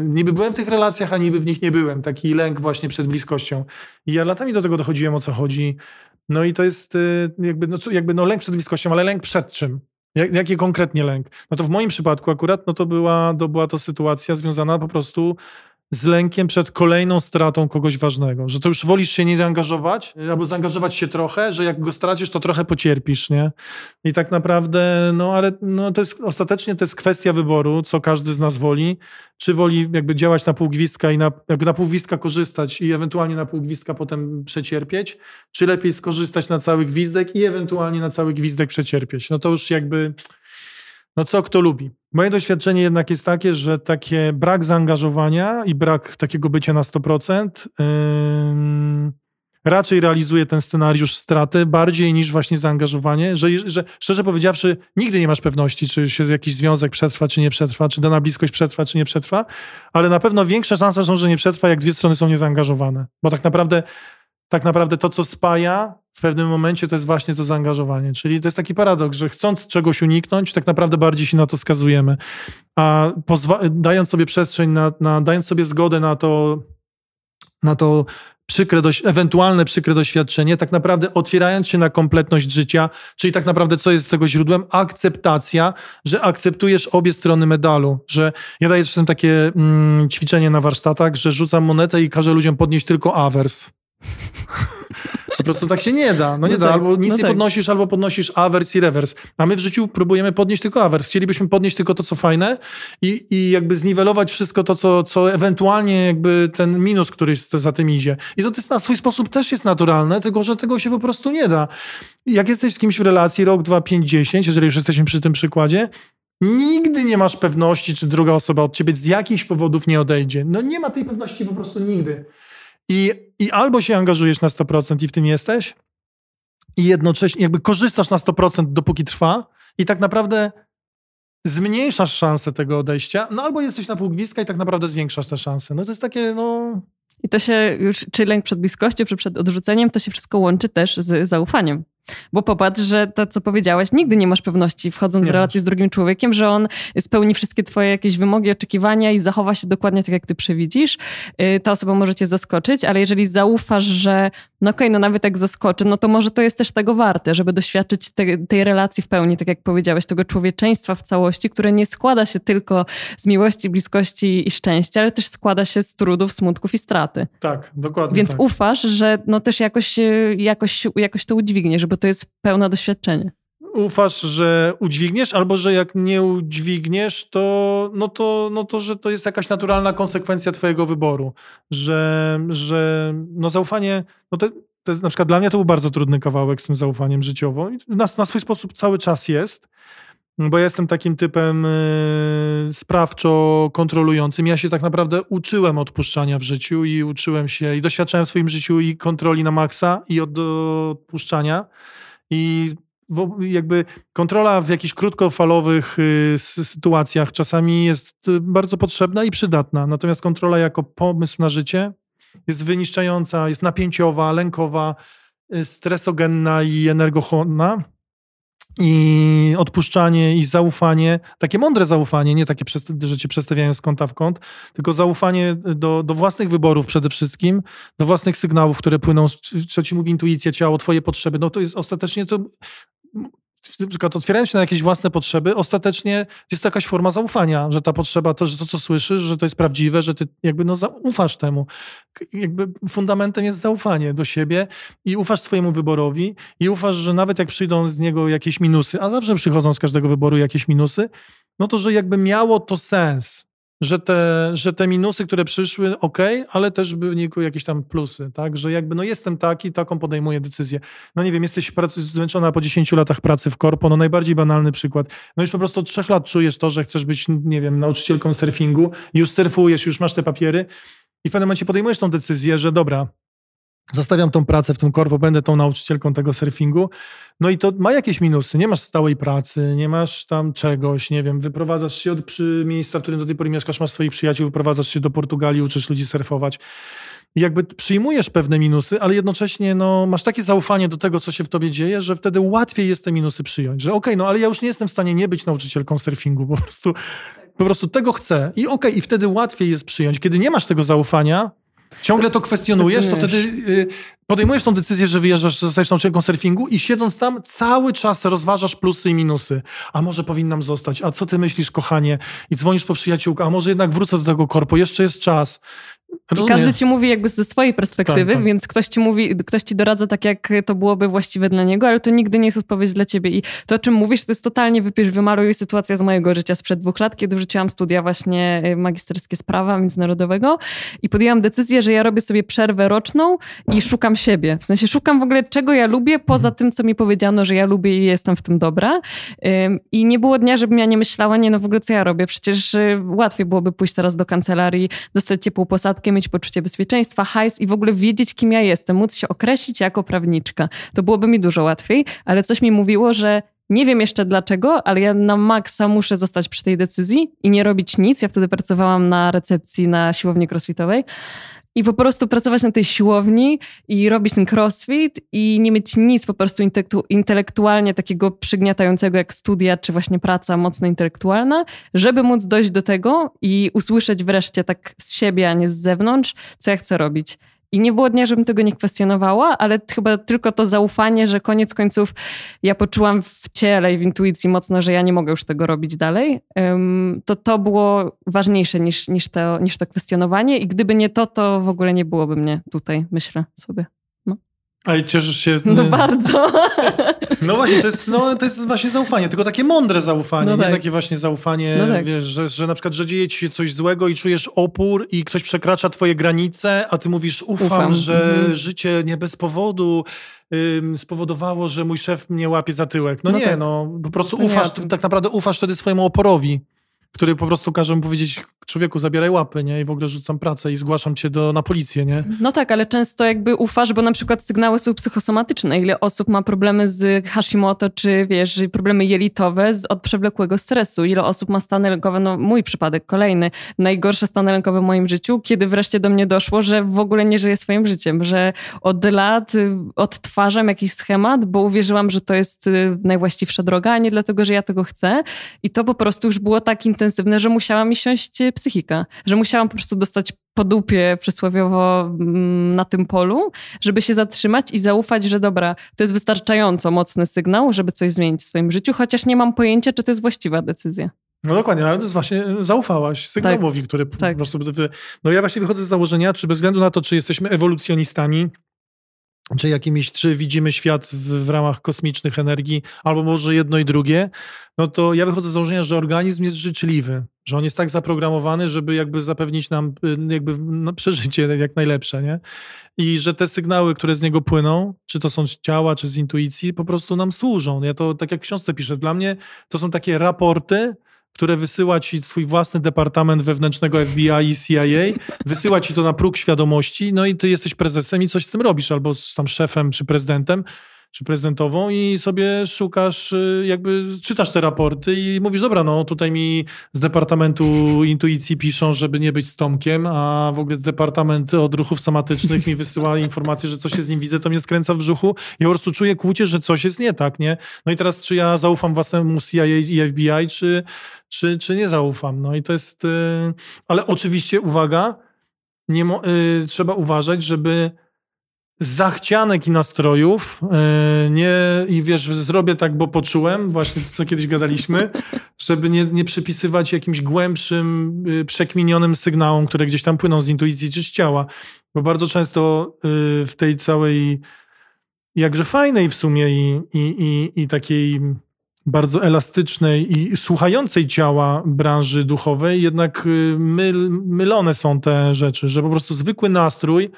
niby byłem w tych relacjach, a niby w nich nie byłem. Taki lęk właśnie przed bliskością. I ja latami do tego dochodziłem, o co chodzi. No i to jest y, jakby, no, jakby no lęk przed bliskością, ale lęk przed czym? Jak, jaki konkretnie lęk? No to w moim przypadku akurat, no to była, to była to sytuacja związana po prostu z lękiem przed kolejną stratą kogoś ważnego, że to już wolisz się nie zaangażować, albo zaangażować się trochę, że jak go stracisz, to trochę pocierpisz, nie? I tak naprawdę, no ale no, to jest, ostatecznie to jest kwestia wyboru, co każdy z nas woli, czy woli jakby działać na pół gwizdka i na, jakby na pół korzystać i ewentualnie na pół gwizdka potem przecierpieć, czy lepiej skorzystać na cały gwizdek i ewentualnie na cały gwizdek przecierpieć. No to już jakby no co kto lubi. Moje doświadczenie jednak jest takie, że takie brak zaangażowania i brak takiego bycia na 100% yy, raczej realizuje ten scenariusz straty bardziej niż właśnie zaangażowanie, że, że szczerze powiedziawszy nigdy nie masz pewności, czy się jakiś związek przetrwa, czy nie przetrwa, czy dana bliskość przetrwa, czy nie przetrwa, ale na pewno większe szanse są, że nie przetrwa, jak dwie strony są niezaangażowane. Bo tak naprawdę tak naprawdę to, co spaja w pewnym momencie, to jest właśnie to zaangażowanie. Czyli to jest taki paradoks, że chcąc czegoś uniknąć, tak naprawdę bardziej się na to skazujemy. A dając sobie przestrzeń, na, na, dając sobie zgodę na to, na to przykre, ewentualne przykre doświadczenie, tak naprawdę otwierając się na kompletność życia, czyli tak naprawdę co jest tego źródłem? Akceptacja, że akceptujesz obie strony medalu, że ja daję czasem takie mm, ćwiczenie na warsztatach, że rzucam monetę i każę ludziom podnieść tylko awers. Po prostu tak się nie da. No nie no da. Tak, albo nic no nie tak. podnosisz, albo podnosisz awers i rewers. A my w życiu próbujemy podnieść tylko awers. Chcielibyśmy podnieść tylko to, co fajne i, i jakby zniwelować wszystko to, co, co ewentualnie jakby ten minus, który za tym idzie. I to jest na swój sposób też jest naturalne, tylko że tego się po prostu nie da. Jak jesteś z kimś w relacji rok, dwa, pięć, dziesięć, jeżeli już jesteśmy przy tym przykładzie, Nigdy nie masz pewności, czy druga osoba od ciebie z jakichś powodów nie odejdzie. No nie ma tej pewności po prostu nigdy. I, I albo się angażujesz na 100% i w tym jesteś, i jednocześnie jakby korzystasz na 100% dopóki trwa, i tak naprawdę zmniejszasz szansę tego odejścia, no albo jesteś na pół i tak naprawdę zwiększasz te szanse. No to jest takie, no... I to się już, czy lęk przed bliskością, czy przed odrzuceniem, to się wszystko łączy też z zaufaniem. Bo popatrz, że to, co powiedziałaś, nigdy nie masz pewności, wchodząc nie w relację masz. z drugim człowiekiem, że on spełni wszystkie twoje jakieś wymogi, oczekiwania i zachowa się dokładnie tak, jak ty przewidzisz. Y, ta osoba może cię zaskoczyć, ale jeżeli zaufasz, że no okej, okay, no nawet jak zaskoczy, no to może to jest też tego warte, żeby doświadczyć te, tej relacji w pełni, tak jak powiedziałeś, tego człowieczeństwa w całości, które nie składa się tylko z miłości, bliskości i szczęścia, ale też składa się z trudów, smutków i straty. Tak, dokładnie. Więc tak. ufasz, że no też jakoś, jakoś, jakoś to udźwignie, żeby to jest pełne doświadczenie. Ufasz, że udźwigniesz, albo że jak nie udźwigniesz, to, no to, no to że to jest jakaś naturalna konsekwencja twojego wyboru. Że, że no zaufanie, no to, to jest, na przykład dla mnie to był bardzo trudny kawałek z tym zaufaniem życiowo. I na, na swój sposób cały czas jest. Bo ja jestem takim typem y, sprawczo kontrolującym. Ja się tak naprawdę uczyłem odpuszczania w życiu i uczyłem się i doświadczałem w swoim życiu i kontroli na maksa i od, odpuszczania. I jakby kontrola w jakichś krótkofalowych y, sytuacjach czasami jest y, bardzo potrzebna i przydatna. Natomiast kontrola jako pomysł na życie jest wyniszczająca, jest napięciowa, lękowa, stresogenna i energochłonna i odpuszczanie i zaufanie, takie mądre zaufanie, nie takie, że cię przestawiają z kąta w kąt, tylko zaufanie do, do własnych wyborów przede wszystkim, do własnych sygnałów, które płyną, co ci mówi intuicja, ciało, twoje potrzeby, no to jest ostatecznie to na przykład otwierając się na jakieś własne potrzeby, ostatecznie jest to jakaś forma zaufania, że ta potrzeba, to, że to, co słyszysz, że to jest prawdziwe, że ty jakby no zaufasz temu. Jakby fundamentem jest zaufanie do siebie i ufasz swojemu wyborowi i ufasz, że nawet jak przyjdą z niego jakieś minusy, a zawsze przychodzą z każdego wyboru jakieś minusy, no to, że jakby miało to sens, że te, że te minusy, które przyszły, ok, ale też były jakieś tam plusy, tak? Że jakby no jestem taki, taką podejmuję decyzję. No nie wiem, jesteś pracy, zmęczona po 10 latach pracy w korpo, no najbardziej banalny przykład. No już po prostu od trzech lat czujesz to, że chcesz być, nie wiem, nauczycielką surfingu, już surfujesz, już masz te papiery i w pewnym momencie podejmujesz tą decyzję, że dobra, zostawiam tą pracę w tym korpo, będę tą nauczycielką tego surfingu. No i to ma jakieś minusy. Nie masz stałej pracy, nie masz tam czegoś, nie wiem, wyprowadzasz się od przy miejsca, w którym do tej pory mieszkasz, masz swoich przyjaciół, wyprowadzasz się do Portugalii, uczysz ludzi surfować. I jakby przyjmujesz pewne minusy, ale jednocześnie no, masz takie zaufanie do tego, co się w tobie dzieje, że wtedy łatwiej jest te minusy przyjąć. Że okej, okay, no ale ja już nie jestem w stanie nie być nauczycielką surfingu, po prostu, po prostu tego chcę. I okej, okay, i wtedy łatwiej jest przyjąć. Kiedy nie masz tego zaufania, ciągle to kwestionujesz, to wtedy y, podejmujesz tą decyzję, że wyjeżdżasz, zostajesz nauczycielką surfingu i siedząc tam cały czas rozważasz plusy i minusy. A może powinnam zostać? A co ty myślisz, kochanie? I dzwonisz po przyjaciółkę, a może jednak wrócę do tego korpo, jeszcze jest czas. I każdy ci mówi jakby ze swojej perspektywy, tak, tak. więc ktoś ci mówi, ktoś ci doradza tak, jak to byłoby właściwe dla niego, ale to nigdy nie jest odpowiedź dla ciebie. I to, o czym mówisz, to jest totalnie wypisz, wymaluj sytuacja z mojego życia sprzed dwóch lat, kiedy wrzuciłam studia właśnie y, magisterskie z prawa międzynarodowego i podjęłam decyzję, że ja robię sobie przerwę roczną i szukam siebie. W sensie szukam w ogóle, czego ja lubię, poza tym, co mi powiedziano, że ja lubię i jestem w tym dobra. I nie było dnia, żebym ja nie myślała, nie no w ogóle co ja robię. Przecież y, łatwiej byłoby pójść teraz do kancelarii, dostać ciepłą mieć poczucie bezpieczeństwa, hajs i w ogóle wiedzieć, kim ja jestem, móc się określić jako prawniczka. To byłoby mi dużo łatwiej, ale coś mi mówiło, że nie wiem jeszcze dlaczego, ale ja na maksa muszę zostać przy tej decyzji i nie robić nic. Ja wtedy pracowałam na recepcji na siłowni crossfitowej i po prostu pracować na tej siłowni i robić ten crossfit i nie mieć nic po prostu intelektualnie takiego przygniatającego jak studia czy właśnie praca mocno intelektualna, żeby móc dojść do tego i usłyszeć wreszcie tak z siebie, a nie z zewnątrz, co ja chcę robić. I nie było dnia, żebym tego nie kwestionowała, ale chyba tylko to zaufanie, że koniec końców ja poczułam w ciele i w intuicji mocno, że ja nie mogę już tego robić dalej, to to było ważniejsze niż, niż, to, niż to kwestionowanie. I gdyby nie to, to w ogóle nie byłoby mnie tutaj, myślę sobie. A i cieszysz się. No bardzo. No właśnie, to jest, no, to jest właśnie zaufanie, tylko takie mądre zaufanie, no tak. nie takie właśnie zaufanie, no tak. wiesz, że, że na przykład, że dzieje ci się coś złego i czujesz opór i ktoś przekracza twoje granice, a ty mówisz, ufam, ufam. że mhm. życie nie bez powodu ym, spowodowało, że mój szef mnie łapie za tyłek. No, no nie, tak. no po prostu ufasz, tak naprawdę ufasz wtedy swojemu oporowi który po prostu każe mu powiedzieć, człowieku, zabieraj łapy, nie? I w ogóle rzucam pracę i zgłaszam cię do, na policję, nie? No tak, ale często jakby ufasz, bo na przykład sygnały są psychosomatyczne. Ile osób ma problemy z Hashimoto, czy wiesz, problemy jelitowe z, od przewlekłego stresu. Ile osób ma stany lękowe, no mój przypadek, kolejny. Najgorsze stany lękowe w moim życiu, kiedy wreszcie do mnie doszło, że w ogóle nie żyję swoim życiem, że od lat y, odtwarzam jakiś schemat, bo uwierzyłam, że to jest y, najwłaściwsza droga, a nie dlatego, że ja tego chcę. I to po prostu już było tak intensywne, że musiała mi siąść y, psychika, że musiałam po prostu dostać po dupie przysłowiowo mm, na tym polu, żeby się zatrzymać i zaufać, że dobra, to jest wystarczająco mocny sygnał, żeby coś zmienić w swoim życiu, chociaż nie mam pojęcia, czy to jest właściwa decyzja. No dokładnie, ale to jest właśnie zaufałaś sygnałowi, tak, który tak. po prostu... No ja właśnie wychodzę z założenia, czy bez względu na to, czy jesteśmy ewolucjonistami, czy jakimiś, czy widzimy świat w, w, ramach kosmicznych energii, albo może jedno i drugie, no to ja wychodzę z założenia, że organizm jest życzliwy, że on jest tak zaprogramowany, żeby jakby zapewnić nam y, jakby no, przeżycie jak najlepsze, nie? I że te sygnały, które z niego płyną, czy to są z ciała, czy z intuicji, po prostu nam służą. Ja to tak jak w książce piszę, dla mnie to są takie raporty, które wysyła ci swój własny departament wewnętrznego FBI i CIA, wysyła ci to na próg świadomości, no i ty jesteś prezesem i coś z tym robisz, albo tam szefem czy prezydentem czy prezydentową i sobie szukasz, y, jakby czytasz te raporty i mówisz, dobra, no tutaj mi z Departamentu Intuicji piszą, żeby nie być z Tomkiem, a w ogóle Departament Odruchów Somatycznych mi wysyła informację, że coś się z nim widzę, to mnie skręca w brzuchu i po prostu czuję kłucie, że coś jest nie tak, nie? No i teraz czy ja zaufam własnemu CIA i FBI, czy, czy, czy nie zaufam? No i to jest... Y, ale oczywiście, uwaga, nie mo- y, trzeba uważać, żeby zachcianek i nastrojów. E, nie, I wiesz, zrobię tak, bo poczułem, właśnie to, co kiedyś gadaliśmy, żeby nie, nie przypisywać jakimś głębszym, y, przekminionym sygnałom, które gdzieś tam płyną z intuicji czy z ciała. Bo bardzo często y, w tej całej, jakże fajnej w sumie i, i, i, i takiej bardzo elastycznej i słuchającej ciała branży duchowej, jednak myl, mylone są te rzeczy, że po prostu zwykły nastrój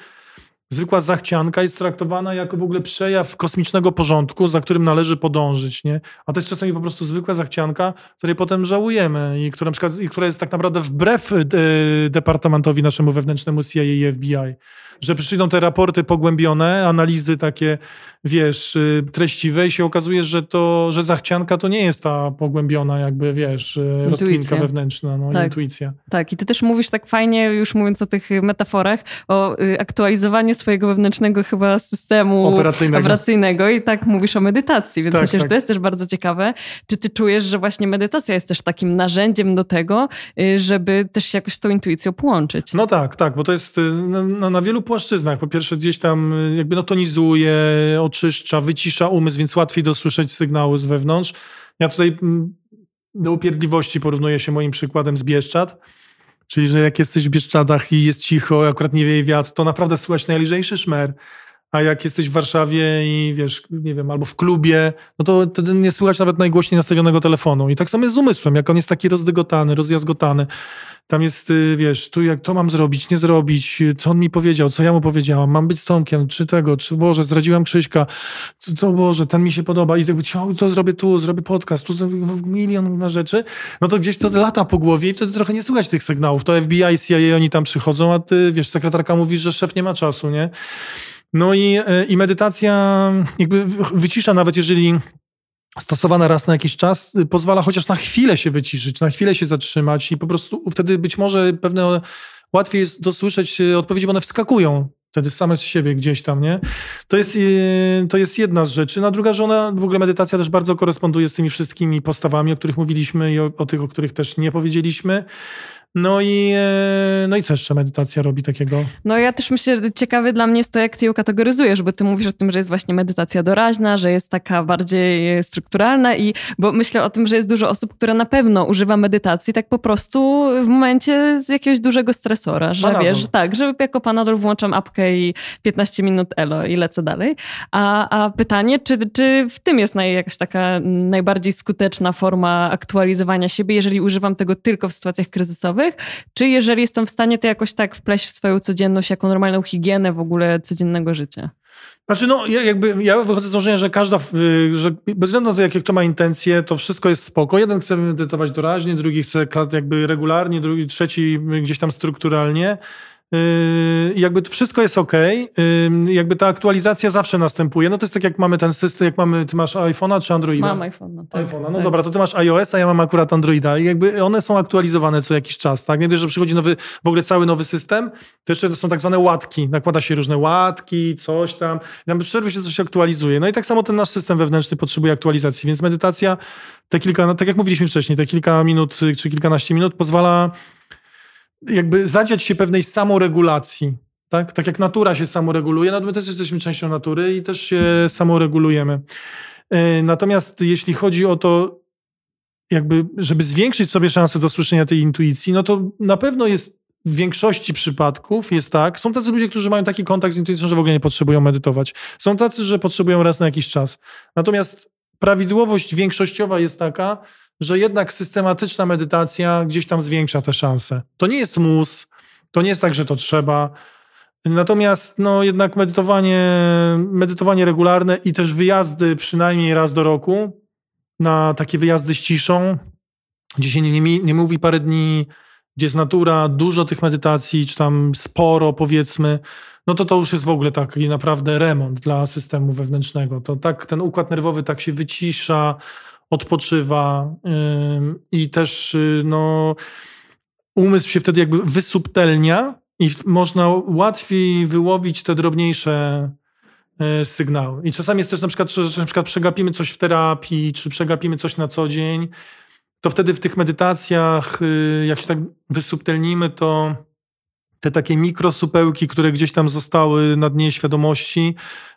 zwykła zachcianka jest traktowana jako w ogóle przejaw kosmicznego porządku, za którym należy podążyć, nie? A to jest czasami po prostu zwykła zachcianka, której potem żałujemy i która, na przykład, i która jest tak naprawdę wbrew de, departamentowi naszemu wewnętrznemu CIA i FBI że przyjdą te raporty pogłębione, analizy takie, wiesz, y, treściwe i się okazuje, że to, że zachcianka to nie jest ta pogłębiona jakby, wiesz, y, Intuicja. rozkminka wewnętrzna, no, tak. intuicja. Tak, i ty też mówisz tak fajnie, już mówiąc o tych metaforach, o y, aktualizowaniu swojego wewnętrznego chyba systemu operacyjnego, operacyjnego i tak mówisz o medytacji, więc tak, myślę, tak. że to jest też bardzo ciekawe. Czy ty czujesz, że właśnie medytacja jest też takim narzędziem do tego, żeby też się jakoś z tą intuicją połączyć? No tak, tak, bo to jest na, na wielu płaszczyznach. Po pierwsze gdzieś tam y, jakby no tonizuje, oczyszcza, wycisza umysł, więc łatwiej dosłyszeć sygnały z wewnątrz. Ja tutaj mm, do upierdliwości porównuję się moim przykładem z Bieszczad. Czyli, że jak jesteś w Bieszczadach i jest cicho, akurat nie wieje wiatr, to naprawdę słychać najlżejszy szmer. A jak jesteś w Warszawie i wiesz, nie wiem, albo w klubie, no to wtedy nie słychać nawet najgłośniej nastawionego telefonu. I tak samo jest z umysłem, jak on jest taki rozdygotany, rozjazgotany. Tam jest, y, wiesz, tu jak to mam zrobić, nie zrobić, co on mi powiedział, co ja mu powiedziałam, mam być z Tomkiem, czy tego, czy Boże, zdradziłam Krzyśka, co, co Boże, ten mi się podoba i jakby, co zrobię tu, zrobię podcast, tu milion rzeczy, no to gdzieś to lata po głowie i wtedy trochę nie słychać tych sygnałów. To FBI, CIA, oni tam przychodzą, a ty, wiesz, sekretarka mówi, że szef nie ma czasu, nie? No i, y, i medytacja jakby wycisza, nawet jeżeli stosowana raz na jakiś czas y, pozwala chociaż na chwilę się wyciszyć, na chwilę się zatrzymać i po prostu wtedy być może pewne łatwiej jest dosłyszeć y, odpowiedzi, bo one wskakują wtedy same z siebie gdzieś tam, nie? To jest, y, to jest jedna z rzeczy. Na druga, że ona, w ogóle medytacja też bardzo koresponduje z tymi wszystkimi postawami, o których mówiliśmy i o, o tych, o których też nie powiedzieliśmy. No i, e, no i co jeszcze medytacja robi takiego? No ja też myślę, że ciekawe dla mnie jest to, jak ty ją kategoryzujesz, bo ty mówisz o tym, że jest właśnie medytacja doraźna, że jest taka bardziej strukturalna i bo myślę o tym, że jest dużo osób, które na pewno używa medytacji tak po prostu w momencie z jakiegoś dużego stresora, że panadol. wiesz, tak, że jako panadol włączam apkę i 15 minut elo i lecę dalej. A, a pytanie, czy, czy w tym jest naj, jakaś taka najbardziej skuteczna forma aktualizowania siebie, jeżeli używam tego tylko w sytuacjach kryzysowych, czy jeżeli jestem w stanie to jakoś tak wpleść w swoją codzienność jako normalną higienę w ogóle codziennego życia? Znaczy, no, jakby ja wychodzę z założenia, że każda, że bez względu na to, jakie kto ma intencje, to wszystko jest spoko. Jeden chce medytować doraźnie, drugi chce jakby regularnie, drugi, trzeci gdzieś tam strukturalnie. Yy, jakby wszystko jest ok, yy, jakby ta aktualizacja zawsze następuje. No to jest tak jak mamy ten system, jak mamy, ty masz iPhone'a czy Androida? Mam iPhone'a. Tak, iPhone'a, no tak. dobra, to ty masz iOS-a, ja mam akurat Androida i jakby one są aktualizowane co jakiś czas, tak? Nie dość, że przychodzi nowy, w ogóle cały nowy system, to jeszcze są tak zwane łatki, nakłada się różne łatki, coś tam, tam bez przerwy się coś aktualizuje. No i tak samo ten nasz system wewnętrzny potrzebuje aktualizacji, więc medytacja, te kilka, no tak jak mówiliśmy wcześniej, te kilka minut czy kilkanaście minut pozwala jakby zadziać się pewnej samoregulacji. Tak? tak jak natura się samoreguluje, no my też jesteśmy częścią natury i też się samoregulujemy. E, natomiast jeśli chodzi o to, jakby, żeby zwiększyć sobie szanse do słyszenia tej intuicji, no to na pewno jest w większości przypadków jest tak. Są tacy ludzie, którzy mają taki kontakt z intuicją, że w ogóle nie potrzebują medytować. Są tacy, że potrzebują raz na jakiś czas. Natomiast prawidłowość większościowa jest taka, że jednak systematyczna medytacja gdzieś tam zwiększa te szanse. To nie jest mus, to nie jest tak, że to trzeba. Natomiast no, jednak medytowanie, medytowanie regularne i też wyjazdy przynajmniej raz do roku na takie wyjazdy z ciszą, gdzie się nie, nie, nie mówi parę dni, gdzie jest natura, dużo tych medytacji, czy tam sporo powiedzmy, no to to już jest w ogóle taki naprawdę remont dla systemu wewnętrznego. To tak ten układ nerwowy tak się wycisza, odpoczywa i też y, no, umysł się wtedy jakby wysubtelnia i można łatwiej wyłowić te drobniejsze y, sygnały. I czasami jest też na przykład, że na przykład przegapimy coś w terapii, czy przegapimy coś na co dzień, to wtedy w tych medytacjach, y, jak się tak wysubtelnimy, to te takie mikrosupełki, które gdzieś tam zostały na dnie świadomości,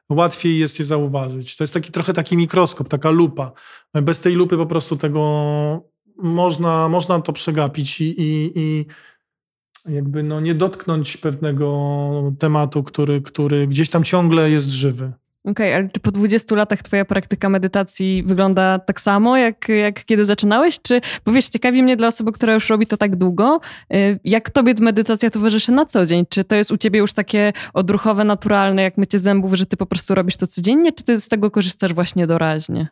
łatwiej jest je zauważyć. To jest taki trochę taki mikroskop, taka lupa. Bez tej lupy po prostu tego można, można to przegapić i, i, i jakby no nie dotknąć pewnego tematu, który, który gdzieś tam ciągle jest żywy. Okej, okay, ale czy po 20 latach twoja praktyka medytacji wygląda tak samo, jak, jak kiedy zaczynałeś? Czy, bo wiesz, ciekawi mnie dla osoby, która już robi to tak długo, y, jak tobie medytacja towarzyszy na co dzień? Czy to jest u ciebie już takie odruchowe, naturalne, jak mycie zębów, że ty po prostu robisz to codziennie, czy ty z tego korzystasz właśnie doraźnie?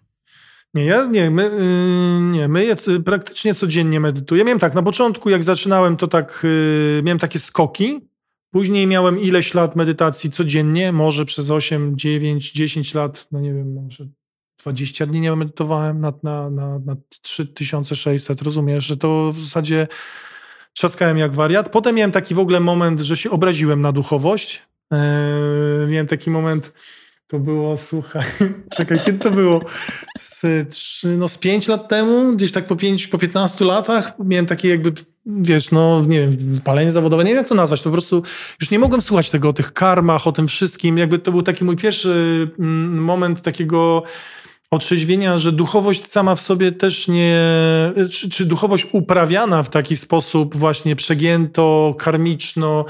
Nie, ja nie, my, yy, nie, my praktycznie codziennie medytuję. Miałem tak, na początku jak zaczynałem, to tak, yy, miałem takie skoki, Później miałem ileś lat medytacji codziennie, może przez 8, 9, 10 lat, no nie wiem, może 20 dni nie medytowałem na, na, na, na 3600. Rozumiesz, że to w zasadzie trzaskałem jak wariat. Potem miałem taki w ogóle moment, że się obraziłem na duchowość. Eee, miałem taki moment, to było, słuchaj, czekaj, kiedy to było? Z, no, z 5 lat temu, gdzieś tak po 5, po 15 latach miałem takie jakby wiesz, no nie wiem, palenie zawodowe, nie wiem jak to nazwać, to po prostu już nie mogłem słuchać tego o tych karmach, o tym wszystkim, jakby to był taki mój pierwszy mm, moment takiego otrzeźwienia, że duchowość sama w sobie też nie, czy, czy duchowość uprawiana w taki sposób właśnie przegięto, karmiczno,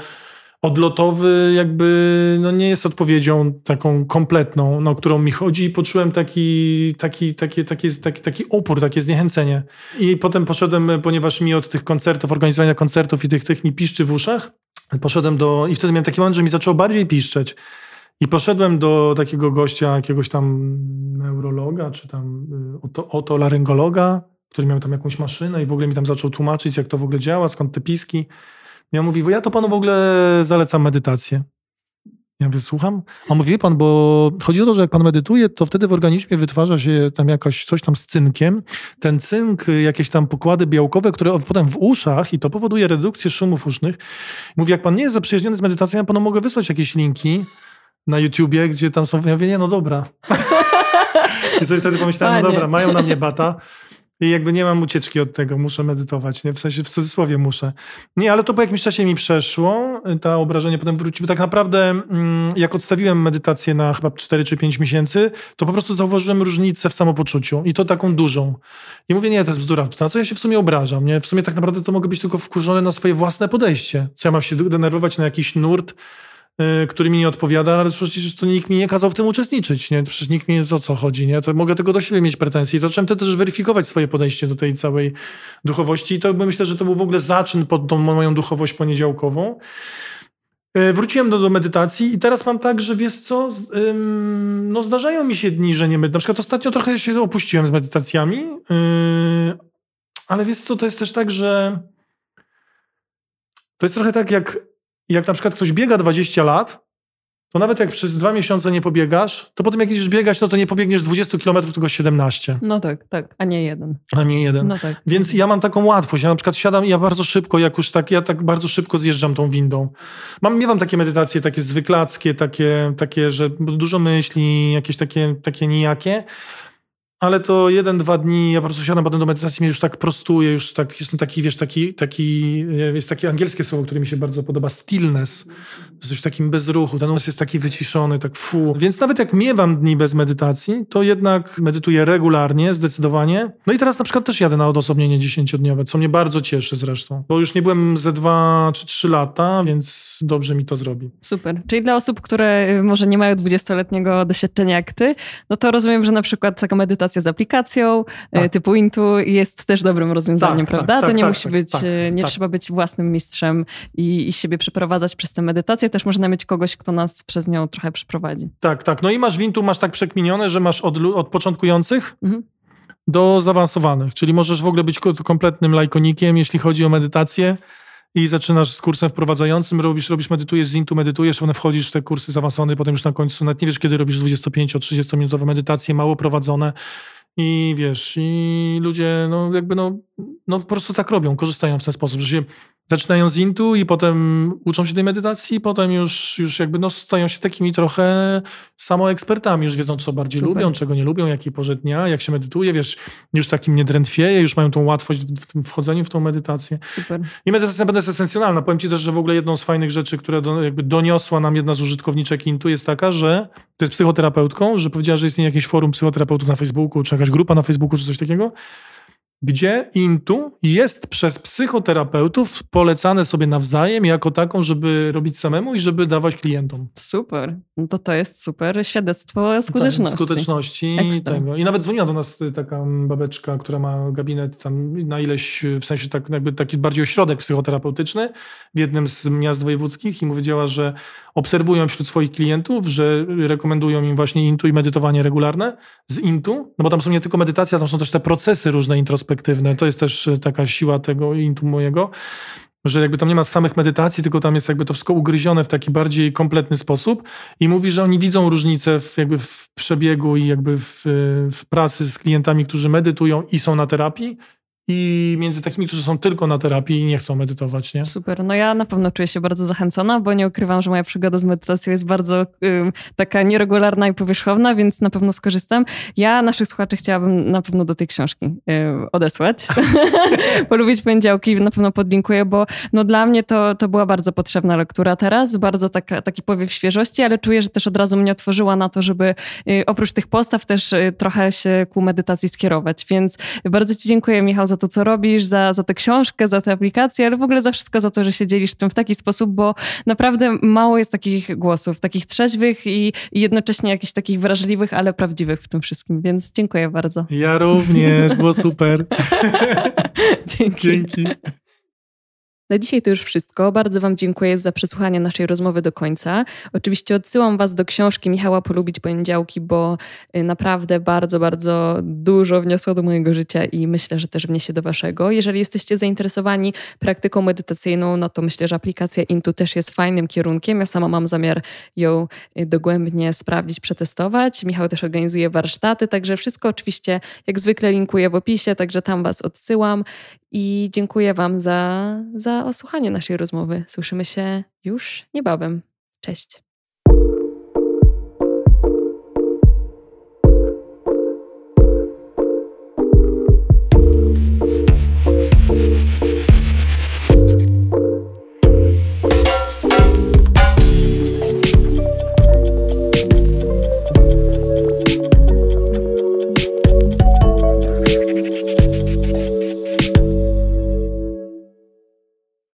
odlotowy jakby no nie jest odpowiedzią taką kompletną, no, którą mi chodzi i poczułem taki, taki, taki, taki, taki, taki opór, takie zniechęcenie. I potem poszedłem, ponieważ mi od tych koncertów, organizowania koncertów i tych, tych mi piszczy w uszach, poszedłem do, i wtedy miałem taki moment, że mi zaczęło bardziej piszczeć. I poszedłem do takiego gościa, jakiegoś tam neurologa, czy tam y, oto, otolaryngologa, który miał tam jakąś maszynę i w ogóle mi tam zaczął tłumaczyć, jak to w ogóle działa, skąd te piski. Ja mówi, bo ja to panu w ogóle zalecam medytację. Ja mówię, słucham? A mówi, pan, bo chodzi o to, że jak pan medytuje, to wtedy w organizmie wytwarza się tam jakaś coś tam z cynkiem. Ten cynk, jakieś tam pokłady białkowe, które potem w uszach i to powoduje redukcję szumów usznych. Mówi, jak pan nie jest zaprzyjaźniony z medytacją, ja panu mogę wysłać jakieś linki na YouTubie, gdzie tam są, ja mówię, nie, no dobra. I sobie wtedy pomyślałem, no dobra, mają na mnie bata. I jakby nie mam ucieczki od tego, muszę medytować, nie? W sensie w cudzysłowie muszę. Nie, ale to po jakimś czasie mi przeszło, to obrażenie potem wróciło. Tak naprawdę mm, jak odstawiłem medytację na chyba 4 czy 5 miesięcy, to po prostu zauważyłem różnicę w samopoczuciu i to taką dużą. I mówię, nie, to jest bzdura, na co ja się w sumie obrażam, nie? W sumie tak naprawdę to mogę być tylko wkurzony na swoje własne podejście. Co ja mam się denerwować na jakiś nurt, Y, który mi nie odpowiada, ale przecież to nikt mi nie kazał w tym uczestniczyć, nie? Przecież nikt mi o co chodzi, nie? To mogę tego do siebie mieć pretensje. Zacząłem też weryfikować swoje podejście do tej całej duchowości i to myślę, że to był w ogóle zaczyn pod tą moją duchowość poniedziałkową. E, wróciłem do, do medytacji i teraz mam tak, że wiesz co, ym, no zdarzają mi się dni, że nie medytuję. Na przykład ostatnio trochę się opuściłem z medytacjami, yy, ale wiesz co, to jest też tak, że to jest trochę tak jak, jak na przykład ktoś biega 20 lat, to nawet jak przez dwa miesiące nie pobiegasz, to potem jak idziesz biegać, no to nie pobiegniesz 20 km, tylko 17. No tak, tak, a nie jeden. A nie jeden. No tak. Więc ja mam taką łatwość. Ja na przykład siadam i ja bardzo szybko, jak już tak, ja tak bardzo szybko zjeżdżam tą windą. Mam, miewam takie medytacje, takie zwyklackie, takie, takie że dużo myśli, jakieś takie, takie nijakie, ale to jeden, dwa dni, ja po prostu siadam potem do medytacji, mnie już tak prostuje, już tak, jestem taki, wiesz, taki, taki, jest takie angielskie słowo, które mi się bardzo podoba, stillness, coś w takim bezruchu, ten umysł jest taki wyciszony, tak fu. Więc nawet jak miewam dni bez medytacji, to jednak medytuję regularnie, zdecydowanie. No i teraz na przykład też jadę na odosobnienie dziesięciodniowe, co mnie bardzo cieszy zresztą, bo już nie byłem ze dwa czy trzy lata, więc dobrze mi to zrobi. Super. Czyli dla osób, które y, może nie mają dwudziestoletniego doświadczenia jak ty, no to rozumiem, że na przykład taka medytacja z aplikacją e, tak. typu Intu jest też dobrym rozwiązaniem, tak, prawda? Tak, to nie tak, musi tak, być, e, nie trzeba być własnym mistrzem i, i siebie przeprowadzać przez tę medytację. Też można mieć kogoś, kto nas przez nią trochę przeprowadzi. Tak, tak. No i masz w Intu, masz tak przekminione, że masz od, od początkujących mhm. do zaawansowanych, czyli możesz w ogóle być kompletnym lajkonikiem, jeśli chodzi o medytację i zaczynasz z kursem wprowadzającym, robisz, robisz medytujesz z Intu, medytujesz, one wchodzisz w te kursy zaawansowane, potem już na końcu, nawet nie wiesz, kiedy robisz 25-30 minutowe medytacje, mało prowadzone. I wiesz, i ludzie, no jakby no, no po prostu tak robią, korzystają w ten sposób, że się zaczynają z intu i potem uczą się tej medytacji, potem już, już jakby no, stają się takimi trochę samoekspertami, już wiedzą, co bardziej Super. lubią, czego nie lubią, jakiej porze dnia, jak się medytuje, wiesz, już takim nie drętwieje, już mają tą łatwość w tym wchodzeniu w tą medytację. Super. I medytacja jest esencjonalna. Powiem ci też, że w ogóle jedną z fajnych rzeczy, które do, jakby doniosła nam jedna z użytkowniczek Intu jest taka, że to jest psychoterapeutką, że powiedziała, że istnieje jakieś forum psychoterapeutów na Facebooku, czy jakaś grupa na Facebooku, czy coś takiego, gdzie intu jest przez psychoterapeutów polecane sobie nawzajem jako taką, żeby robić samemu i żeby dawać klientom. Super. No to to jest super świadectwo skuteczności. Tak, skuteczności tego. I nawet dzwoniła do nas taka babeczka, która ma gabinet tam na ileś, w sensie tak, jakby taki bardziej ośrodek psychoterapeutyczny w jednym z miast wojewódzkich i powiedziała, że obserwują wśród swoich klientów, że rekomendują im właśnie intu i medytowanie regularne z intu, no bo tam są nie tylko medytacja, tam są też te procesy różne introspektywne. To jest też e, taka siła tego intu mojego, że jakby tam nie ma samych medytacji, tylko tam jest jakby to wszystko ugryzione w taki bardziej kompletny sposób i mówi, że oni widzą różnicę w, jakby w przebiegu i jakby w, w pracy z klientami, którzy medytują i są na terapii i między takimi, którzy są tylko na terapii i nie chcą medytować, nie? Super. No ja na pewno czuję się bardzo zachęcona, bo nie ukrywam, że moja przygoda z medytacją jest bardzo taka nieregularna i powierzchowna, więc na pewno skorzystam. Ja naszych słuchaczy chciałabym na pewno do tej książki odesłać. Polubić poniedziałki na pewno podlinkuję, bo no dla mnie to, to była bardzo potrzebna lektura teraz, bardzo taka, taki powiew świeżości, ale czuję, że też od razu mnie otworzyła na to, żeby y, oprócz tych postaw też y, trochę się ku medytacji skierować, więc bardzo Ci dziękuję Michał za to, co robisz, za, za tę książkę, za tę aplikację, ale w ogóle za wszystko, za to, że się dzielisz tym w taki sposób, bo naprawdę mało jest takich głosów, takich trzeźwych i, i jednocześnie jakichś takich wrażliwych, ale prawdziwych w tym wszystkim, więc dziękuję bardzo. Ja również, było super. Dzięki. Dzięki. Na dzisiaj to już wszystko. Bardzo Wam dziękuję za przesłuchanie naszej rozmowy do końca. Oczywiście odsyłam Was do książki Michała Polubić Poniedziałki, bo y, naprawdę bardzo, bardzo dużo wniosło do mojego życia i myślę, że też wniesie do Waszego. Jeżeli jesteście zainteresowani praktyką medytacyjną, no to myślę, że aplikacja Intu też jest fajnym kierunkiem. Ja sama mam zamiar ją y, dogłębnie sprawdzić, przetestować. Michał też organizuje warsztaty, także wszystko oczywiście jak zwykle linkuję w opisie, także tam Was odsyłam i dziękuję Wam za, za osłuchanie naszej rozmowy. Słyszymy się już niebawem. Cześć.